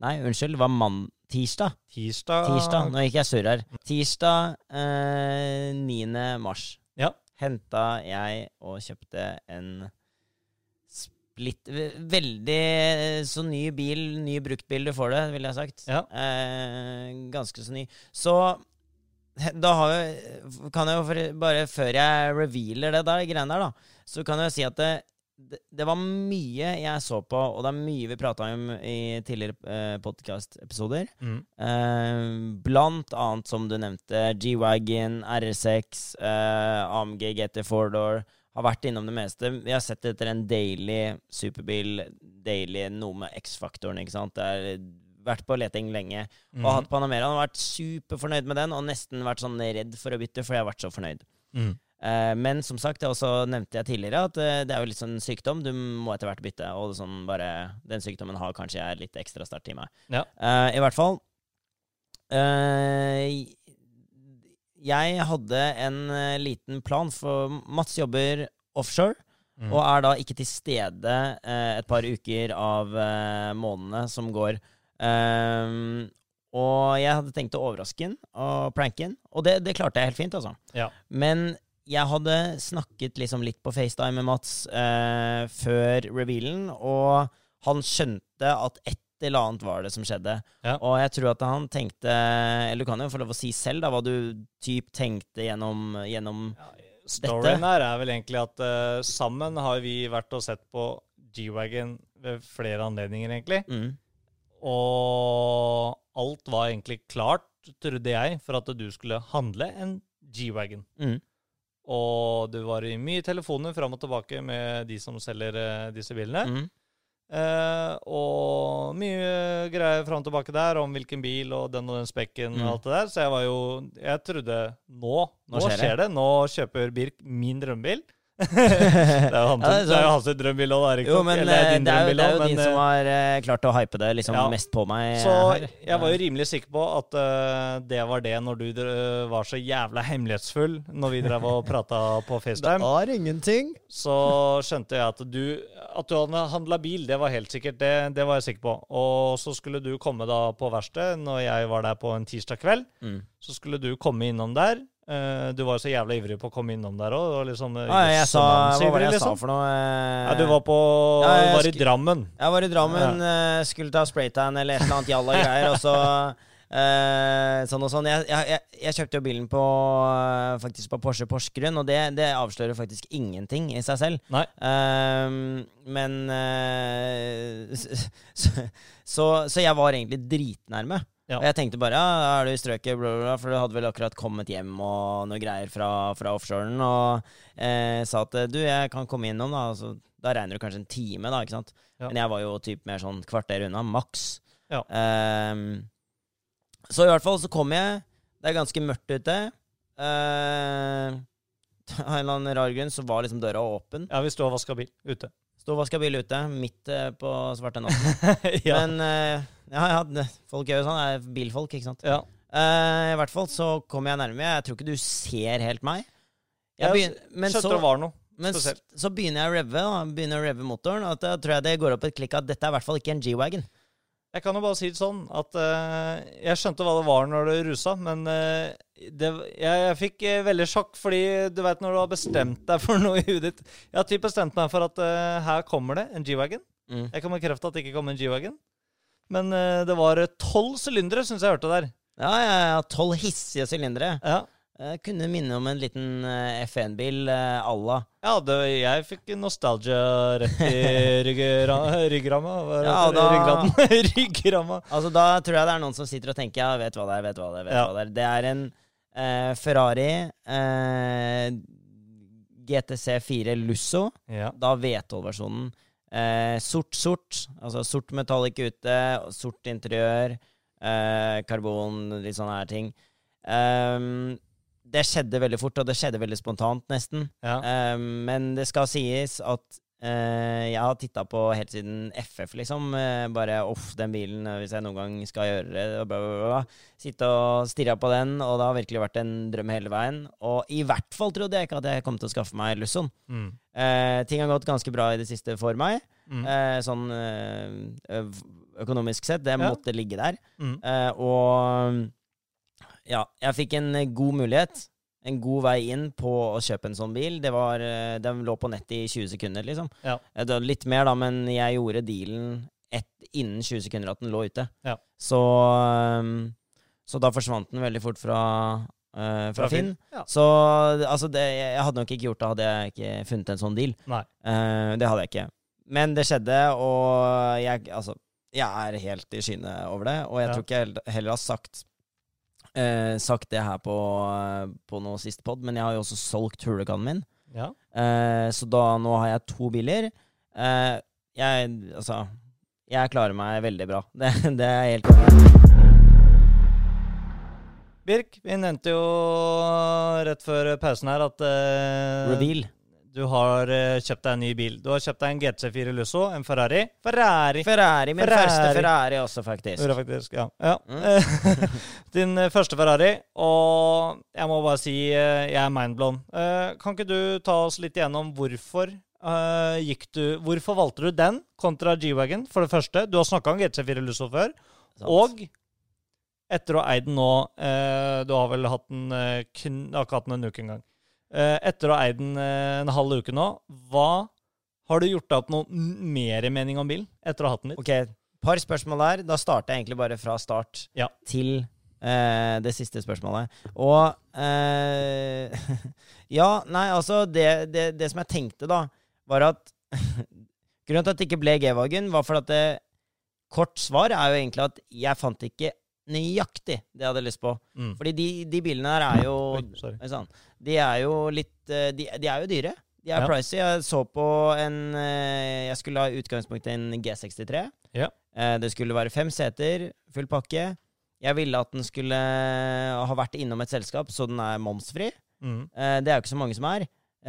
Nei, unnskyld, det var mann... Tirsdag. Tirsdag Tirsdag, Nå gikk jeg surr her. Tirsdag eh, 9. mars Ja. henta jeg og kjøpte en splitt Veldig så ny bil, ny bruktbil du får det, ville jeg sagt. Ja. Eh, ganske så ny. Så da har jo, Kan jeg jo bare før jeg revealer det der greiene der, da, så kan jeg jo si at det, det, det var mye jeg så på, og det er mye vi prata om i tidligere eh, podkast-episoder. Mm. Eh, blant annet, som du nevnte, G-Wagon, R6, eh, AMG GT 4-door. Har vært innom det meste. Vi har sett etter en daily superbil, daily noe med X-faktoren, ikke sant. Det er vært på leting lenge. Og har hatt Panamera. Han har vært superfornøyd med den, og nesten vært sånn redd for å bytte, for jeg har vært så fornøyd. Mm. Eh, men som sagt, det også nevnte jeg tidligere, at eh, det er jo litt sånn sykdom. Du må etter hvert bytte, og sånn bare Den sykdommen har kanskje jeg litt ekstra sterkt i meg. Ja. Eh, I hvert fall Jeg hadde en liten plan, for Mats jobber offshore. Mm. Og er da ikke til stede eh, et par uker av månedene som går. Ehm, og jeg hadde tenkt å overraske han og pranke han, og det, det klarte jeg helt fint, altså. Ja. Men jeg hadde snakket liksom litt på FaceTime med Mats eh, før revealen, og han skjønte at et eller annet var det som skjedde. Ja. Og jeg tror at han tenkte Eller du kan jo få lov å si selv da, hva du typ tenkte gjennom, gjennom Storyen her er vel egentlig at uh, sammen har vi vært og sett på G-Wagon ved flere anledninger, egentlig. mm, Og alt var egentlig klart, trodde jeg, for at du skulle handle en G-Wagon. mm, Og du var i mye telefoner fram og tilbake med de som selger eh, disse bilene. mm. Eh, og mye greier fram og tilbake der om hvilken bil og den og den spekken Mm. og alt det der. Så jeg var jo Jeg trodde nå, nå, skjer skjer, det. det. Nå kjøper Birk min drømmebil. Det er jo han Ja, det er er jo hans men Eller eh, det er jo, drømmebil det er jo også, din som eh, har uh, klart å hype det liksom Ja. mest på meg eh, Så her. jeg var jo rimelig sikker på at uh, det var det når du var så jævla hemmelighetsfull når vi drev og prata på (laughs) FaceTime. Det var ingenting. så skjønte jeg at du At du hadde handla bil, det var helt sikkert. Det, det var jeg sikker på. Og så skulle du komme da på verkstedet når jeg var der på en tirsdag kveld. Mm. Så skulle du komme innom der. Eh, du var så jævla ivrig på å komme innom der òg. Liksom, eh, Ah, jeg sa, hva var det jeg liksom. sa for noe? eh? Ja, du var på Ja, jeg var i Drammen. Jeg var i Drammen, ja. skulle ta spraytan eller et eller annet jalla greier, og så (laughs) eh, sånn og sånn. Jeg, jeg, jeg, kjøpte jo bilen på eh, faktisk på Porsche Porsgrunn, og det, det avslører faktisk ingenting i seg selv. Ehm, men eh, (laughs) så, så, så jeg var egentlig dritnærme. Ja. Og jeg tenkte bare ja, er du i strøket, bla, bla, bla, for du hadde vel akkurat kommet hjem og noe greier fra, fra offshoren, og eh, sa at du, jeg kan komme innom, da. Altså, da regner du kanskje en time, da, ikke sant. Ja. Men jeg var jo typ mer sånn kvarter unna, maks. Ja. Um, så i hvert fall så kom jeg. Det er ganske mørkt ute. Uh, av en eller annen rar grunn så var liksom døra åpen. Ja, vi sto og vaska bil ute. Sto vaska bil ute, midt eh, på svarte natten. (laughs) ja. Men eh, ja, ja, folk gjør jo sånn. Det er bilfolk, ikke sant. ja. Uh, I hvert fall så kommer jeg nærme. Jeg tror ikke du ser helt meg. Jeg begynner, men så, var noe. men spesielt. så begynner jeg å revve. Begynner å revve motoren. Og da tror jeg det går opp et klikk at dette er i hvert fall ikke en G-wagon. Jeg kan jo bare si det sånn at uh, jeg skjønte hva det var når det rusa, men eh, det, jeg, jeg fikk eh, veldig sjokk, fordi du vet når du har bestemt deg for (laughs) noe i huet ditt Jeg har typ bestemt meg for at eh, her kommer det en G-wagon. Mm. Jeg kan bekrefte at det ikke kom en G-wagon. Men eh, det var tolv sylindere, syns jeg hørte der. Ja, ja, ja. tolv hissige sylindere. Ja, Eh, kunne minne om en liten eh, F1-bil uh, à la ja det, jeg fikk nostalgia rett i (laughs) ryggra- ryggramma. Ja, da- (laughs) Ryggramma. Altså, da tror jeg det er noen som sitter og tenker Ja, vet hva det er, vet hva det er. vet Ja. hva Det er Det er en eh, Ferrari eh, GTC4 Lusso. Ja. Da V12-versjonen. Eh, Sort-sort. Altså sort metallic ute, sort interiør, eh, karbon, litt sånne her ting. Um, det skjedde veldig fort, og det skjedde veldig spontant, nesten. Ja. Um, men det skal sies at eh, jeg har titta på helt siden FF, liksom. Uh, bare off den bilen, eh, hvis jeg noen gang skal gjøre det, bla, bla, bla. Sitte og stirre på den, og det har virkelig vært en drøm hele veien. Og i hvert fall trodde jeg ikke at jeg kom til å skaffe meg Lusson. Mm. Uh, ting har gått ganske bra i det siste for meg. Mm. Sånn økonomisk sett. Det Ja. måtte ligge der. Mm. Og ja, jeg fikk en god mulighet. En god vei inn på å kjøpe en sånn bil. Det var, eh, Den lå på nettet i 20 sekunder, liksom. Ja. Eh, Det var litt mer, da, men jeg gjorde dealen ett, innen 20 sekunder at den lå ute. Ja. Så, um, så da forsvant den veldig fort fra, eh, fra, Fra Finn. Ja. Så altså, det, jeg hadde nok ikke gjort det hadde jeg ikke funnet en sånn deal. Nei. Eh, det hadde jeg ikke. Men det skjedde, og jeg, altså, jeg er helt i skyene over det. Og jeg tror ikke jeg heller har sagt eh, Sagt det her på, på noe siste pod, men jeg har jo også solgt Hurricanen min. Ja. Eh, så da nå har jeg to biler. Eh, jeg Altså Jeg klarer meg veldig bra. (laughs) Det, det er helt klart. Birk, vi nevnte jo rett før pausen her at eh, Reveal. Du har eh, kjøpt deg en ny bil. Du har kjøpt deg en GT4 Lusso, en Ferrari. Ferrari! Ferrari. Min Ferrari. første Ferrari også, faktisk. Ura, faktisk, ja. ja. Mm. (laughs) Din eh, første Ferrari, og jeg må bare si eh, jeg er mindblown. Kan ikke du ta oss litt igjennom hvorfor gikk du Hvorfor valgte du den kontra G-Wagon, for det første? Du har snakka om GT4 Lusso før. Sånt. Og etter å ha eid den nå Du har vel hatt den du hatt den en uke engang. Eh, etter å ha eid den eh, en halv uke nå, hva har du gjort deg opp noe mer mening om bilen etter å ha hatt den litt? Ok, par spørsmål der. Da starter jeg egentlig bare fra start Ja. til eh, det siste spørsmålet. Og eh, (laughs) Ja, nei, altså det, det, det som jeg tenkte, da, var at (laughs) Grunnen til at det ikke ble G-Wagen, var for at det, Kort svar er jo egentlig at jeg fant ikke nøyaktig det jeg hadde lyst på. Mm. Fordi de, de bilene her er jo Oi. De er jo litt eh, De, de er jo dyre. De er Ja. pricy. Jeg så på en eh, Jeg skulle ha i utgangspunktet en G63. Ja. Eh, Det skulle være fem seter, full pakke. Jeg ville at den skulle ha vært innom et selskap, så den er momsfri. Mm. Det er jo ikke så mange som er,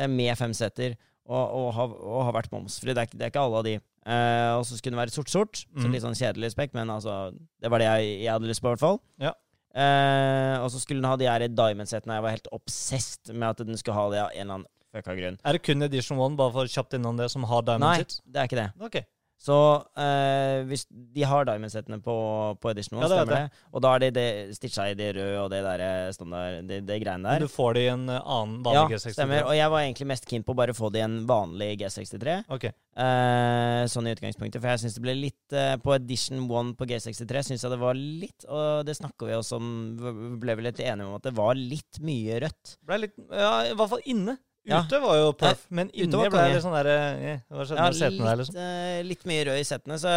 med fem seter, og, har, ha vært momsfri. Det er, det er ikke alle av de. Eh, og så skulle den være sort-sort, så Mhm. litt sånn kjedelig spekk, men altså, det var det jeg, jeg hadde lyst på, i hvert fall. Ja. Eh, og så skulle den ha de her diamond-setene. Jeg var helt obsessed med at den skulle ha det av en eller annen fucka grunn. Er det kun Edition 1, bare for kjapt innom det, som har diamond Nei, det er ikke det. Ok. Så eh, hvis de har diamond-settene på, på Edition 1, Ja, det stemmer det? Og da er det, det stitcha i det røde og det der eh, standard, det, det greiene Men du får det i en annen annen Ja, vanlig G63? Ja, stemmer. Og jeg var egentlig mest keen på å bare få det i en vanlig G63. Ok. Eh, sånn i utgangspunktet. For jeg syns det ble litt eh, På Edition 1 på G63 syns jeg det var litt Og det snakka vi også om, vi ble vel litt enige om at det var litt mye rødt. Ble litt Ja, i hvert fall inne. Ja. Ute var jo perf, men inni var ble det litt sånn derre eh, Hva skjedde med setene der, litt, liksom? eh, litt mye rød i settene, så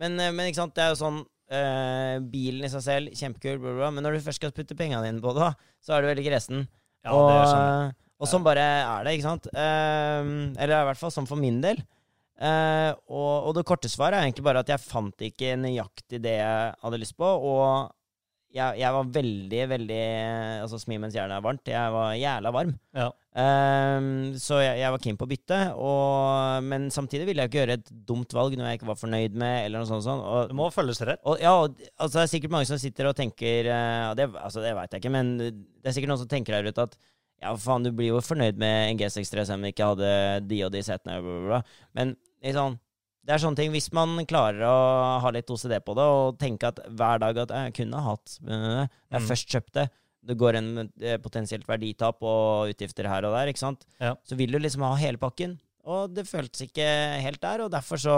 men, eh, men ikke sant, det er jo sånn eh, Bilen i seg selv, kjempekul, bla, bla, men når du først skal putte pengene dine på det, så er du veldig gressen. Ja, og, det skjønner jeg. og sånn bare er det, ikke sant? Eh, eller i hvert fall sånn for min del. Eh, og, og det korte svaret er egentlig bare at jeg fant ikke nøyaktig det jeg hadde lyst på, og jeg, jeg var veldig, veldig Altså smi mens jernet er varmt. Jeg var jævla varm. Ja. Um, så jeg, jeg var keen på å bytte, og, men samtidig ville jeg ikke gjøre et dumt valg når jeg ikke var fornøyd med. eller noe sånt. sånt. Det Og, må føles rett. og, ja, og, altså, det er sikkert mange som sitter og tenker uh, det, altså, det veit jeg ikke, men det er sikkert noen som tenker der ute at ja, faen, du blir jo fornøyd med en G63 selv om du ikke hadde de og de setene. Bla, bla, bla. Men liksom, det er sånne ting, hvis man klarer å ha litt OCD på det, og tenke at hver dag at jeg kunne hatt øh, Jeg Mm. først kjøpte, det går en eh, potensielt verditap og utgifter her og der, ikke sant? Ja. Så vil du liksom ha hele pakken. Og det føltes ikke helt der, og derfor så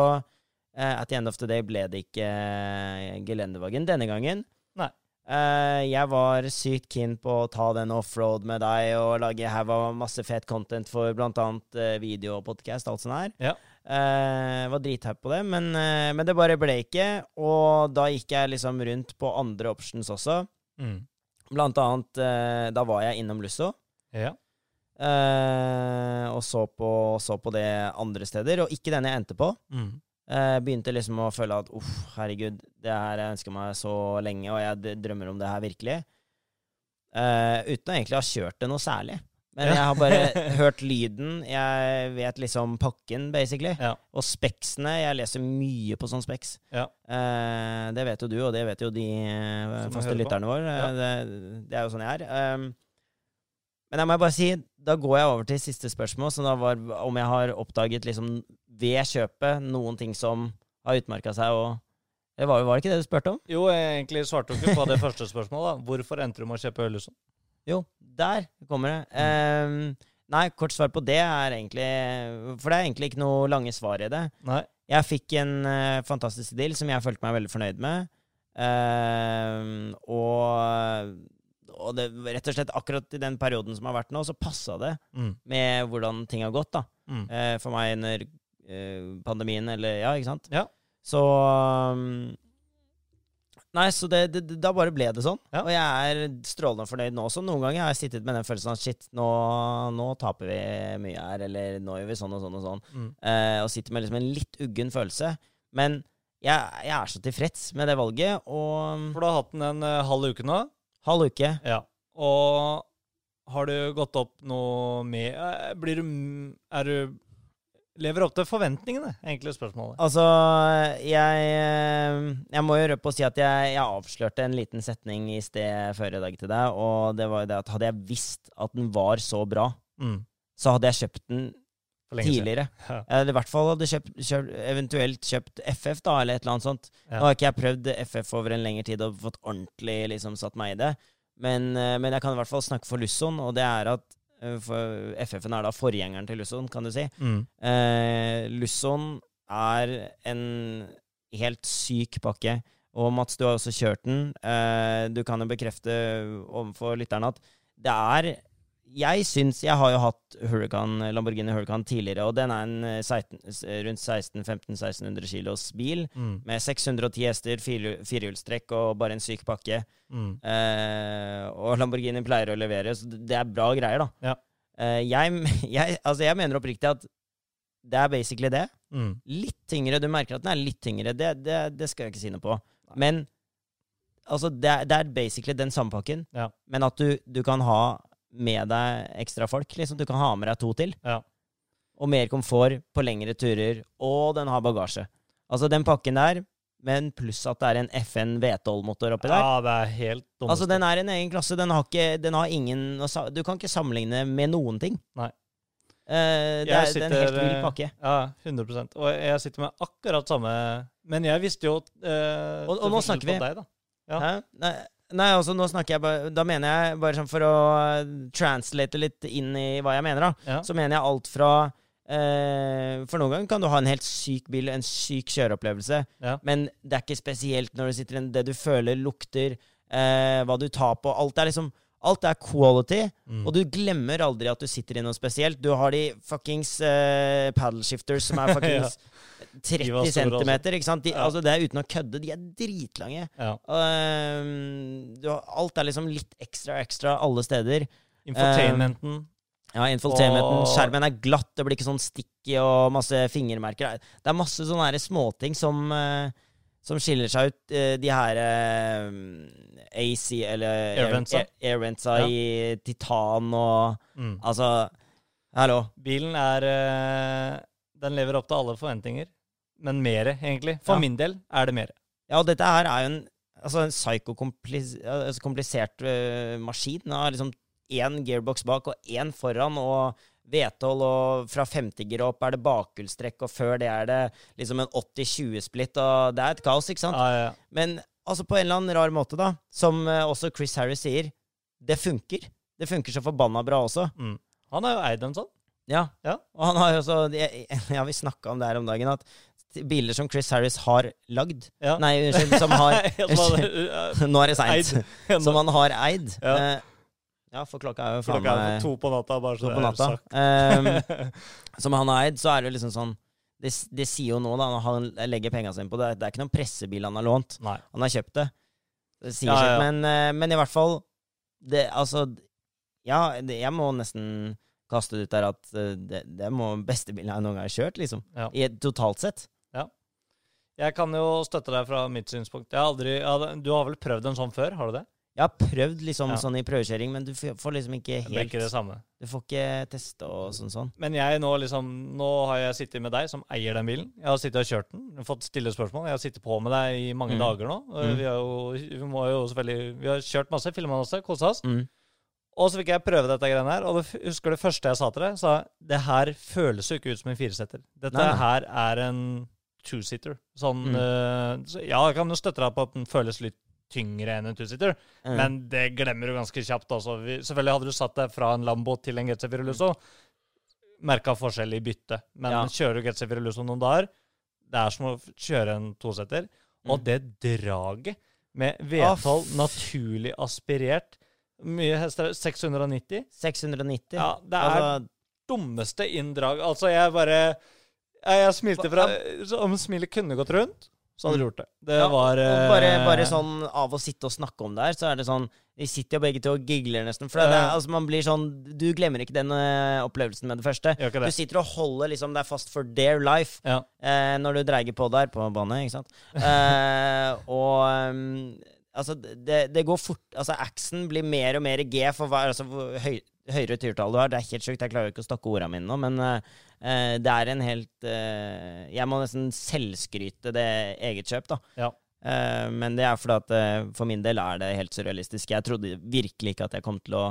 eh, At the end of the day ble det ikke uh, gelendevagen denne gangen. Nei. Uh, jeg var sykt keen på å ta den offroad med deg og lage haug av masse fet content for annet eh, video og podcast, alt sånt her. Ja. Eh, var drithype på det, men, uh, men det bare ble ikke. Og da gikk jeg liksom rundt på andre options også. Mm. Blant annet, uh, da var jeg innom Lusso. Ja. og så på, så på det andre steder, og ikke den jeg endte på. Mm. Begynte liksom å føle at uff, herregud, det her jeg ønsker meg så lenge, og jeg drømmer om det her virkelig. Uten å egentlig ha kjørt det noe særlig. Men jeg har bare (laughs) hørt lyden. Jeg vet liksom pakken, basically. Ja. Og speksene. Jeg leser mye på sånn speks. Ja. Eh, det vet jo du, og det vet jo de eh, Som faste lytterne våre. Ja. Eh, Det, det er jo sånn jeg er. Um, men jeg må bare si, da går jeg over til siste spørsmål, som da var om jeg har oppdaget liksom ved kjøpet noen ting som har utmerka seg, og Det var, var det ikke det du spurte om? Jo, jeg egentlig svarte du ikke på det første spørsmålet. da. Hvorfor endte du med å kjøpe øl? Jo, der kommer det. Ehm, nei, kort svar på det er egentlig For det er egentlig ikke noe lange svar i det. Nei. Jeg fikk en uh, fantastisk deal som jeg følte meg veldig fornøyd med. Ehm, og, og det, rett og slett akkurat i den perioden som har vært nå, så passa det Mm. med hvordan ting har gått, da. Mm. Uh, for meg under uh, pandemien, eller Ja, ikke sant? Ja. Så um, Nei, så det, det, da bare ble det sånn. Ja. Og jeg er strålende fornøyd nå også. Noen ganger har jeg sittet med den følelsen at shit, nå, nå taper vi mye her, eller nå gjør vi sånn og sånn og sånn. Mm. Eh, og sitter med liksom en litt uggen følelse. Men jeg, jeg er så tilfreds med det valget, og For du har hatt den en uh, halv uke nå. halv uke Ja. Og har du gått opp noe med eh, Blir du Er du Lever opp til forventningene, egentlig spørsmålet. Altså, jeg, eh, jeg må jo røpe og si at jeg, jeg avslørte en liten setning i sted før i dag til deg, og det var jo det at hadde jeg visst at den var så bra, Mm. så hadde jeg kjøpt den tidligere. Ja. I hvert fall hadde kjøpt, kjøpt, eventuelt kjøpt FF, da, eller et eller annet sånt. Ja. Nå har ikke jeg prøvd FF over en lengre tid og fått ordentlig liksom satt meg i det, men, eh, men jeg kan i hvert fall snakke for Lusson, og det er at for FF-en er da forgjengeren til Lusson, kan du si. Mm. Eh, Lusson er en helt syk pakke. Og Mats, du har også kjørt den. Eh, du kan jo bekrefte overfor lytterne at det er Jeg syns Jeg har jo hatt Huracan, Lamborghini Huracan tidligere, og den er en eh, 16, s- rundt 1600-1500-1600 kilos bil. Mm. Med 610 hester, firehjul- firehjulstrekk og bare en syk pakke. Mm. Eh, og Lamborghini pleier å levere, så det er bra greier, da. Ja. Eh, jeg, (laughs) jeg, altså jeg mener oppriktig at det er basically det. Mm. Litt tyngre. Du merker at den er litt tyngre. Det, det, det skal jeg ikke si noe på. Men altså, det, det er basically den samme pakken, Ja. men at du, du kan ha med deg ekstra folk. Liksom. Du kan ha med deg to til. Ja. Og mer komfort på lengre turer. Og den har bagasje. Altså, den pakken der, men pluss at det er en FN V12-motor oppi der. ja, det er helt dumt. Altså, den er en egen klasse. Den har, ikke, den har ingen Du kan ikke sammenligne med noen ting. Nei. Eh, det, er, det er en helt sitter, vill eh, pakke. Ja, 100% Og jeg sitter med akkurat samme Men jeg visste jo eh, Og- og nå snakker vi- Deg, da. ja. Nei, nei, altså nå snakker jeg bare Da mener jeg, bare sånn for å eh, translate litt inn i hva jeg mener, da, Ja. så mener jeg alt fra eh, For noen ganger kan du ha en helt syk bil, en syk kjøreopplevelse, Ja. men det er ikke spesielt når du sitter i den Det du føler, lukter, eh, hva du tar på Alt er liksom Alt er quality, Mm. og du glemmer aldri at du sitter i noe spesielt. Du har de fuckings uh, paddle shifters som er (laughs) fuckings 30 store, altså. centimeter, ikke sant? De, Ja. altså, det er uten å kødde. De er dritlange. ja. Du har, alt er liksom litt ekstra ekstra alle steder. Infotainmenten. Ja, Infotainmenten, Og- skjermen er glatt, det blir ikke sånn sticky og masse fingermerker. Det er masse sånne småting som, eh, som skiller seg ut. eh, de her eh, AC, eller Airventsa. Air- Airventsa Ja. i titan og Mm. Altså, hallo. Bilen er eh, Den lever opp til alle forventninger. Men mere, egentlig. For Ja. min del er det mere. Ja, og dette her er jo en, altså en psykokomplisert altså komplisert øh, maskin. Den har liksom én gearbox bak og én foran, og V12, og fra 50-gir opp er det bakhjulstrekk, og før det er det liksom en 80-20-splitt, og det er et kaos, ikke sant? Ja, ja. Men altså på en eller annen rar måte, da, som øh, også Chris Harris sier, det funker. Det funker så forbanna bra også. Mm. Han har jo eid en sånn. Ja. Ja. Og han har jo også jeg- Ja, vi snakka om det her om dagen, at biler som Chris Harris har lagd. Nei, unnskyld, som har (laughs) (laughs) Nå er det seint. Som han har eid. Ja. Eh, ja, for klokka er jo faen meg to på natta, bare så det er sagt. Um, (laughs) som han har eid, så er det liksom sånn Det, det sier jo noe, da, når han legger penga sine på det. Det er ikke noen pressebil han har lånt. Nei. Han har kjøpt det. Det Ja, ja, ja. Men, eh, men i hvert fall det, Altså, ja, det, jeg må nesten kaste ut der at eh, det, det må beste bilen jeg noen gang har kjørt, liksom. Ja. I totalt sett. Jeg kan jo støtte deg fra mitt synspunkt. Jeg har aldri, jeg hadde, du har vel prøvd en sånn før? Har du det? Jeg har prøvd liksom Ja. sånn i prøvekjøring, men du får liksom ikke helt Det blir ikke det samme. Du får ikke teste og sånn sånn. Men jeg nå liksom Nå har jeg sittet med deg, som eier den bilen. Jeg har sittet og kjørt den, fått stille spørsmål. Jeg har sittet på med deg i mange Mm. dager nå. Mm. Vi, har jo, vi må jo selvfølgelig Vi har kjørt masse, filma masse, kosa oss. Mm. Og så fikk jeg prøve dette greiene her, og husker det første jeg sa til deg? Sa det her føles jo ikke ut som en firesetter. Dette Nei, nei. her er en two-sitter. Sånn Mm. uh, så Ja, jeg kan jo støtte deg på at den føles litt tyngre enn en two-seater, Mm. men det glemmer du ganske kjapt. Altså. Vi, selvfølgelig hadde du satt deg fra en Lambo til en GC4 Lusso, merka forskjell i bytte. Men Ja. kjører du GC4 Lusso noen dager, det er som å kjøre en toseter. Og Mm. det draget med V12 naturlig aspirert Mye hester 690? 690. Ja, det er altså, dummeste inndrag. Altså, jeg bare Jeg, jeg smilte fra Om smilet kunne gått rundt, så hadde du gjort det. Det ja, var bare, eh, bare sånn av å sitte og snakke om det her, så er det sånn Vi sitter jo begge to og gigler nesten. For det, altså, man blir sånn Du glemmer ikke den eh, opplevelsen med det første. Det. Du sitter og holder liksom deg fast for dear life Ja. eh, når du dreier på der på banen, ikke sant. (laughs) Eh, og um, altså, det, det går fort Altså, axen blir mer og mer G for hver altså, høy, høyere tyrtall du har. Det er helt sjukt. Jeg klarer jo ikke å stokke ordene mine nå, men eh, eh, det er en helt eh, Jeg må nesten selvskryte det eget kjøp, da. Ja. Eh, men det er fordi at eh, for min del er det helt surrealistisk. Jeg trodde virkelig ikke at jeg kom til å,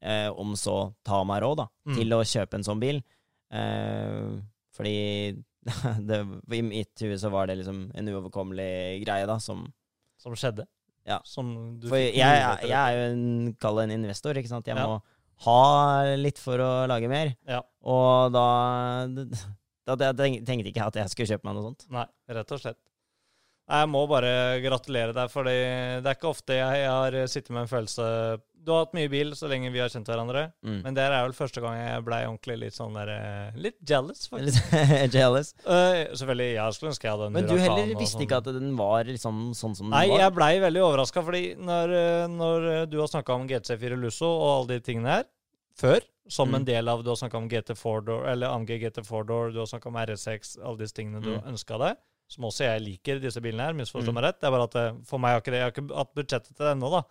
eh, om så, ta meg råd da, Mm. til å kjøpe en sånn bil. Eh, fordi (laughs) det, i mitt hue så var det liksom en uoverkommelig greie, da, som Som skjedde. Ja. Som du For jeg, jeg, jeg er jo en, kall det en investor, ikke sant. Jeg Ja. må ha litt for å lage mer. Ja. Og da, (laughs) da, da tenk- tenkte ikke jeg at jeg skulle kjøpe meg noe sånt. Nei, rett og slett. Nei, Jeg må bare gratulere deg, for det er ikke ofte jeg, har sittet med en følelse Du har hatt mye bil så lenge vi har kjent hverandre, Mm. men det er vel første gang jeg blei ordentlig litt sånn der eh, Litt jealous, faktisk. (laughs) Jealous. Uh, selvfølgelig, jeg skulle ønske jeg hadde en Men du heller visste sånn. ikke at den var liksom sånn som den Nei, var? jeg blei veldig overraska, fordi når, eh, når du har snakka om GC4 Lusso og alle de tingene her før, som Mm. en del av Du har snakka om GT4 Door, eller AMG GT4 Door, du har snakka om RS6, alle disse tingene du Mm. ønska deg, som også jeg liker, disse bilene her, misforstå Mm. meg rett. Det er bare at det, for meg har ikke det, jeg har ikke hatt budsjettet til det ennå, da.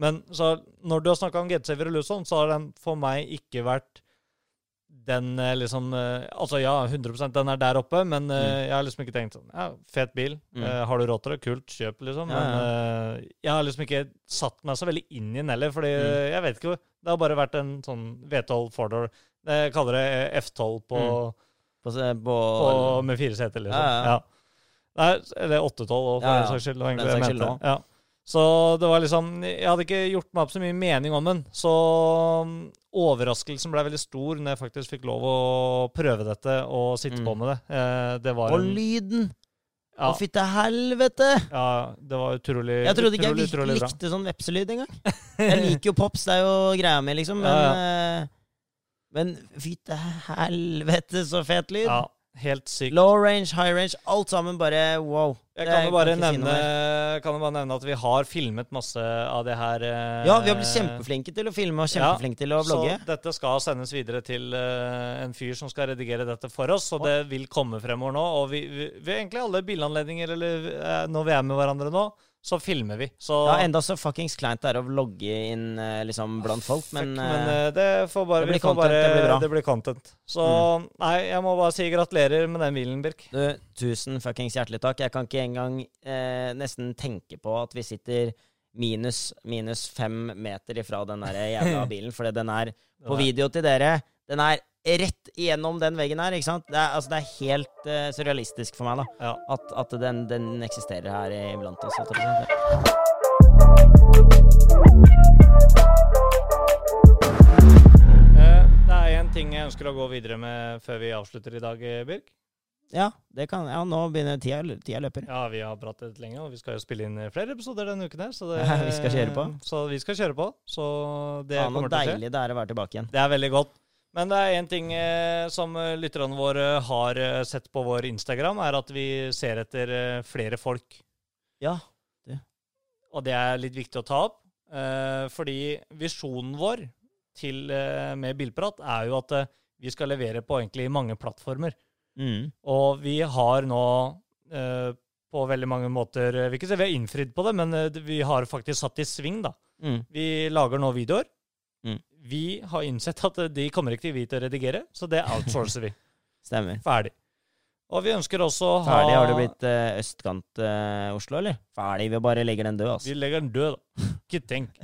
Men så når du har snakka om GT4 Lusso, så har den for meg ikke vært den eh, liksom eh, Altså ja, 100% den er der oppe, men eh, Mm. jeg har liksom ikke tenkt sånn Ja, fet bil. Mm. Uh, har du råd til det? Kult, kjøp, liksom. Ja, Men uh, jeg har liksom ikke satt meg så veldig inn i den heller, fordi Mm. jeg vet ikke Det har bare vært en sånn V12 four-door. Jeg kaller det F12 på, Mm. På, på, på, med fire seter, liksom. Ja, ja. Nei, eller 812 òg, for Ja, ja. den saks skyld. det var egentlig den det saks jeg skyld. Ja. Så det var liksom Jeg hadde ikke gjort meg opp så mye mening om den. Så um, overraskelsen ble veldig stor når jeg faktisk fikk lov å prøve dette og sitte Mm. på med det. Eh, det var Og en, lyden! ja, Å, fytte helvete! ja, det var utrolig Jeg trodde ikke jeg utrolig, lik, utrolig bra. likte sånn vepselyd engang. Jeg liker jo pops, det er jo greia mi, liksom. Men, (laughs) Ja, ja. men fytte helvete, så fet lyd! Ja, helt sykt. Low range, high range, alt sammen bare wow. Jeg kan jo bare, si nevne, noe kan bare nevne at vi har filmet masse av det her. eh, Ja, vi har blitt kjempeflinke til å filme og kjempeflinke til å blogge. Så dette skal sendes videre til eh, en fyr som skal redigere dette for oss, og det vil komme fremover nå. Og vi, vi, ved egentlig alle bilanledninger, eller eh, når vi er med hverandre nå, så filmer vi. Så Ja, Enda så fuckings kleint det er å vlogge inn eh, liksom blant folk, men, Fuck, men eh, eh, det får bare, det blir content, bare, det blir bra. Mm. det blir content. Så nei, jeg må bare si gratulerer med den bilen, Birk. du, tusen fuckings hjertelig takk. Jeg kan ikke engang eh, nesten tenke på at vi sitter minus, minus fem meter ifra den der jævla (laughs) bilen, fordi den er på video til dere. Den er rett igjennom den veggen her, ikke sant? Det er, altså, det er helt uh, surrealistisk for meg, da. Ja. At, at den, den eksisterer her iblant oss. Alt. Eh, det er en ting jeg ønsker å gå videre med før vi avslutter i dag, eh, Birk. Ja, det kan, ja, nå begynner tida, tida løper. Ja, vi har pratet lenge, og vi skal jo spille inn flere episoder denne uken her. Så det, (laughs) Vi skal kjøre på. Så vi skal kjøre på. Så det Ja, kommer til å skje. deilig det er å være tilbake igjen. Det er veldig godt. Men det er én ting eh, som eh, lytterne våre har eh, sett på vår Instagram, er at vi ser etter flere folk. Ja. Og det er litt viktig å ta opp, fordi visjonen vår til, med Bilprat er jo at vi skal levere på egentlig mange plattformer. Mm. Og vi har nå på veldig mange måter Vi, vi har innfridd på det, men vi har faktisk satt i sving, da. Mm. Vi lager nå videoer. Mm. Vi har innsett at de kommer ikke til vi til å redigere, så det outsourcer vi. (laughs) Stemmer. Ferdig. Og vi ønsker også å ha Ferdig. Har det blitt uh, østkant uh, Oslo, eller? Ferdig. Vi bare legger den død, Vi altså. legger den død, da. Ikke tenk.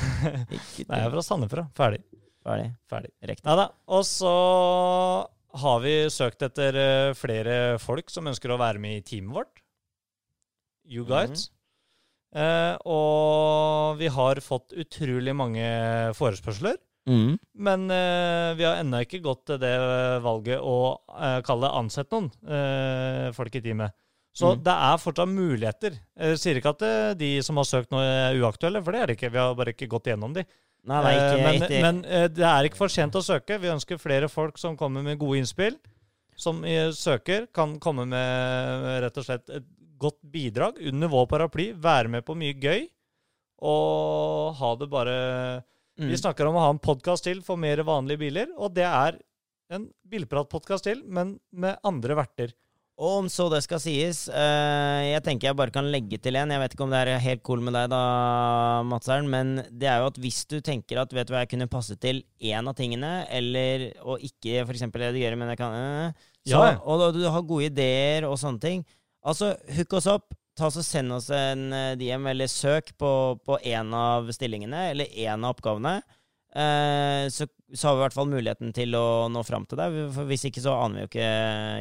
(laughs) Ikke Nei, jeg er fra Sandefjord. Ferdig. Ferdig. Ferdig. Riktig. Nei da. Og så har vi søkt etter eh, flere folk som ønsker å være med i teamet vårt. You guys. Eh, og vi har fått utrolig mange forespørsler. Mm. Men eh, vi har ennå ikke gått til det valget å eh, kalle ansett noen eh, folk i teamet. Så Mm. det er fortsatt muligheter. Jeg sier ikke at de som har søkt nå, er uaktuelle, for det er det ikke. Vi har bare ikke gått gjennom de. Nei, nei, ikke, men ikke men det er ikke for sent å søke. Vi ønsker flere folk som kommer med gode innspill. Som søker kan komme med rett og slett et godt bidrag under vår paraply. Være med på mye gøy. Og ha det bare mm. Vi snakker om å ha en podkast til for mer vanlige biler. Og det er en bilpratpodkast til, men med andre verter. Og om så det skal sies, eh, jeg tenker jeg bare kan legge til en. Jeg vet ikke om det er helt cool med deg da, Madseren, men det er jo at hvis du tenker at vet du hva, jeg kunne passe til én av tingene, eller å ikke f.eks. redigere, men jeg kan øh, så, Ja, ja. Og du har gode ideer og sånne ting, altså hook oss opp. Ta oss og Send oss en eh, DM, eller søk på, på en av stillingene, eller en av oppgavene. Eh, så, så har vi i hvert fall muligheten til å nå fram til deg. For hvis ikke, så aner vi jo ikke,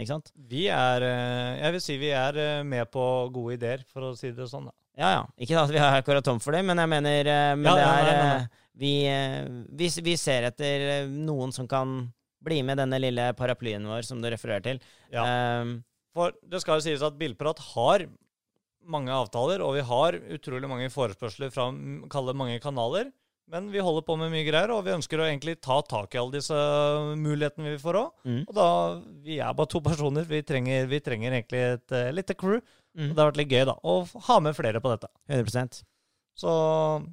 ikke sant? Vi er eh, Jeg vil si vi er eh, med på gode ideer, for å si det sånn. da. Ja, ja. Ikke at vi har akkurat tom for det, men jeg mener Men Ja, det er nei, eh, vi, vi, vi ser etter noen som kan bli med denne lille paraplyen vår som du refererer til. Ja. Um, For det skal jo sies at Bilprat har mange avtaler, og vi har utrolig mange forespørsler fra kalle mange kanaler. Men vi holder på med mye greier, og vi ønsker å egentlig ta tak i alle disse mulighetene vi får òg. mm, Og da, Vi er bare to personer. Vi trenger, vi trenger egentlig et uh, lite crew. mm, Og det har vært litt gøy da, å ha med flere på dette. 100% Så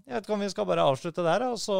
jeg vet ikke om vi skal bare avslutte der, og så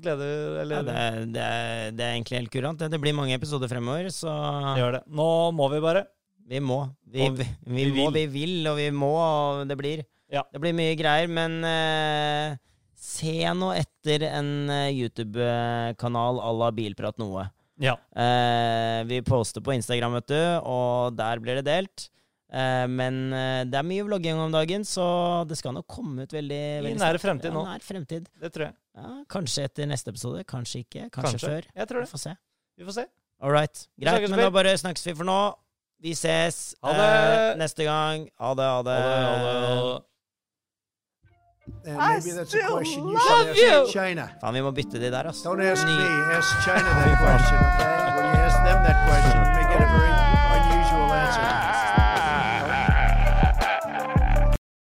gleder ja, Eller det, er, det, er, det er egentlig helt kurant. Det, det blir mange episoder fremover, så gjør det. Nå må vi bare. Vi må. Vi, vi, vi, må, vi vil, og vi må, og det blir. Ja. Det blir mye greier, men eh, se nå etter en eh, YouTube-kanal à la Bilprat noe. Ja. Eh, vi poster på Instagram, vet du, og der blir det delt. Eh, men eh, det er mye vlogging om dagen, så det skal nok komme ut veldig, I nære nær fremtid ja, nå. Nær fremtid. Det tror jeg. Ja, kanskje etter neste episode, kanskje ikke. Kanskje, før. Jeg tror Vi det. får se. Vi får se. All right. Greit, men da bare snakkes vi for nå. Vi ses ha eh, det. Eh, neste gang. Ha det, ha det. Ha det, ha det. And maybe that's you Faen, vi må bytte de der, altså. Don't ask me, ask China that question. When you ask them that question, you get a very unusual answer.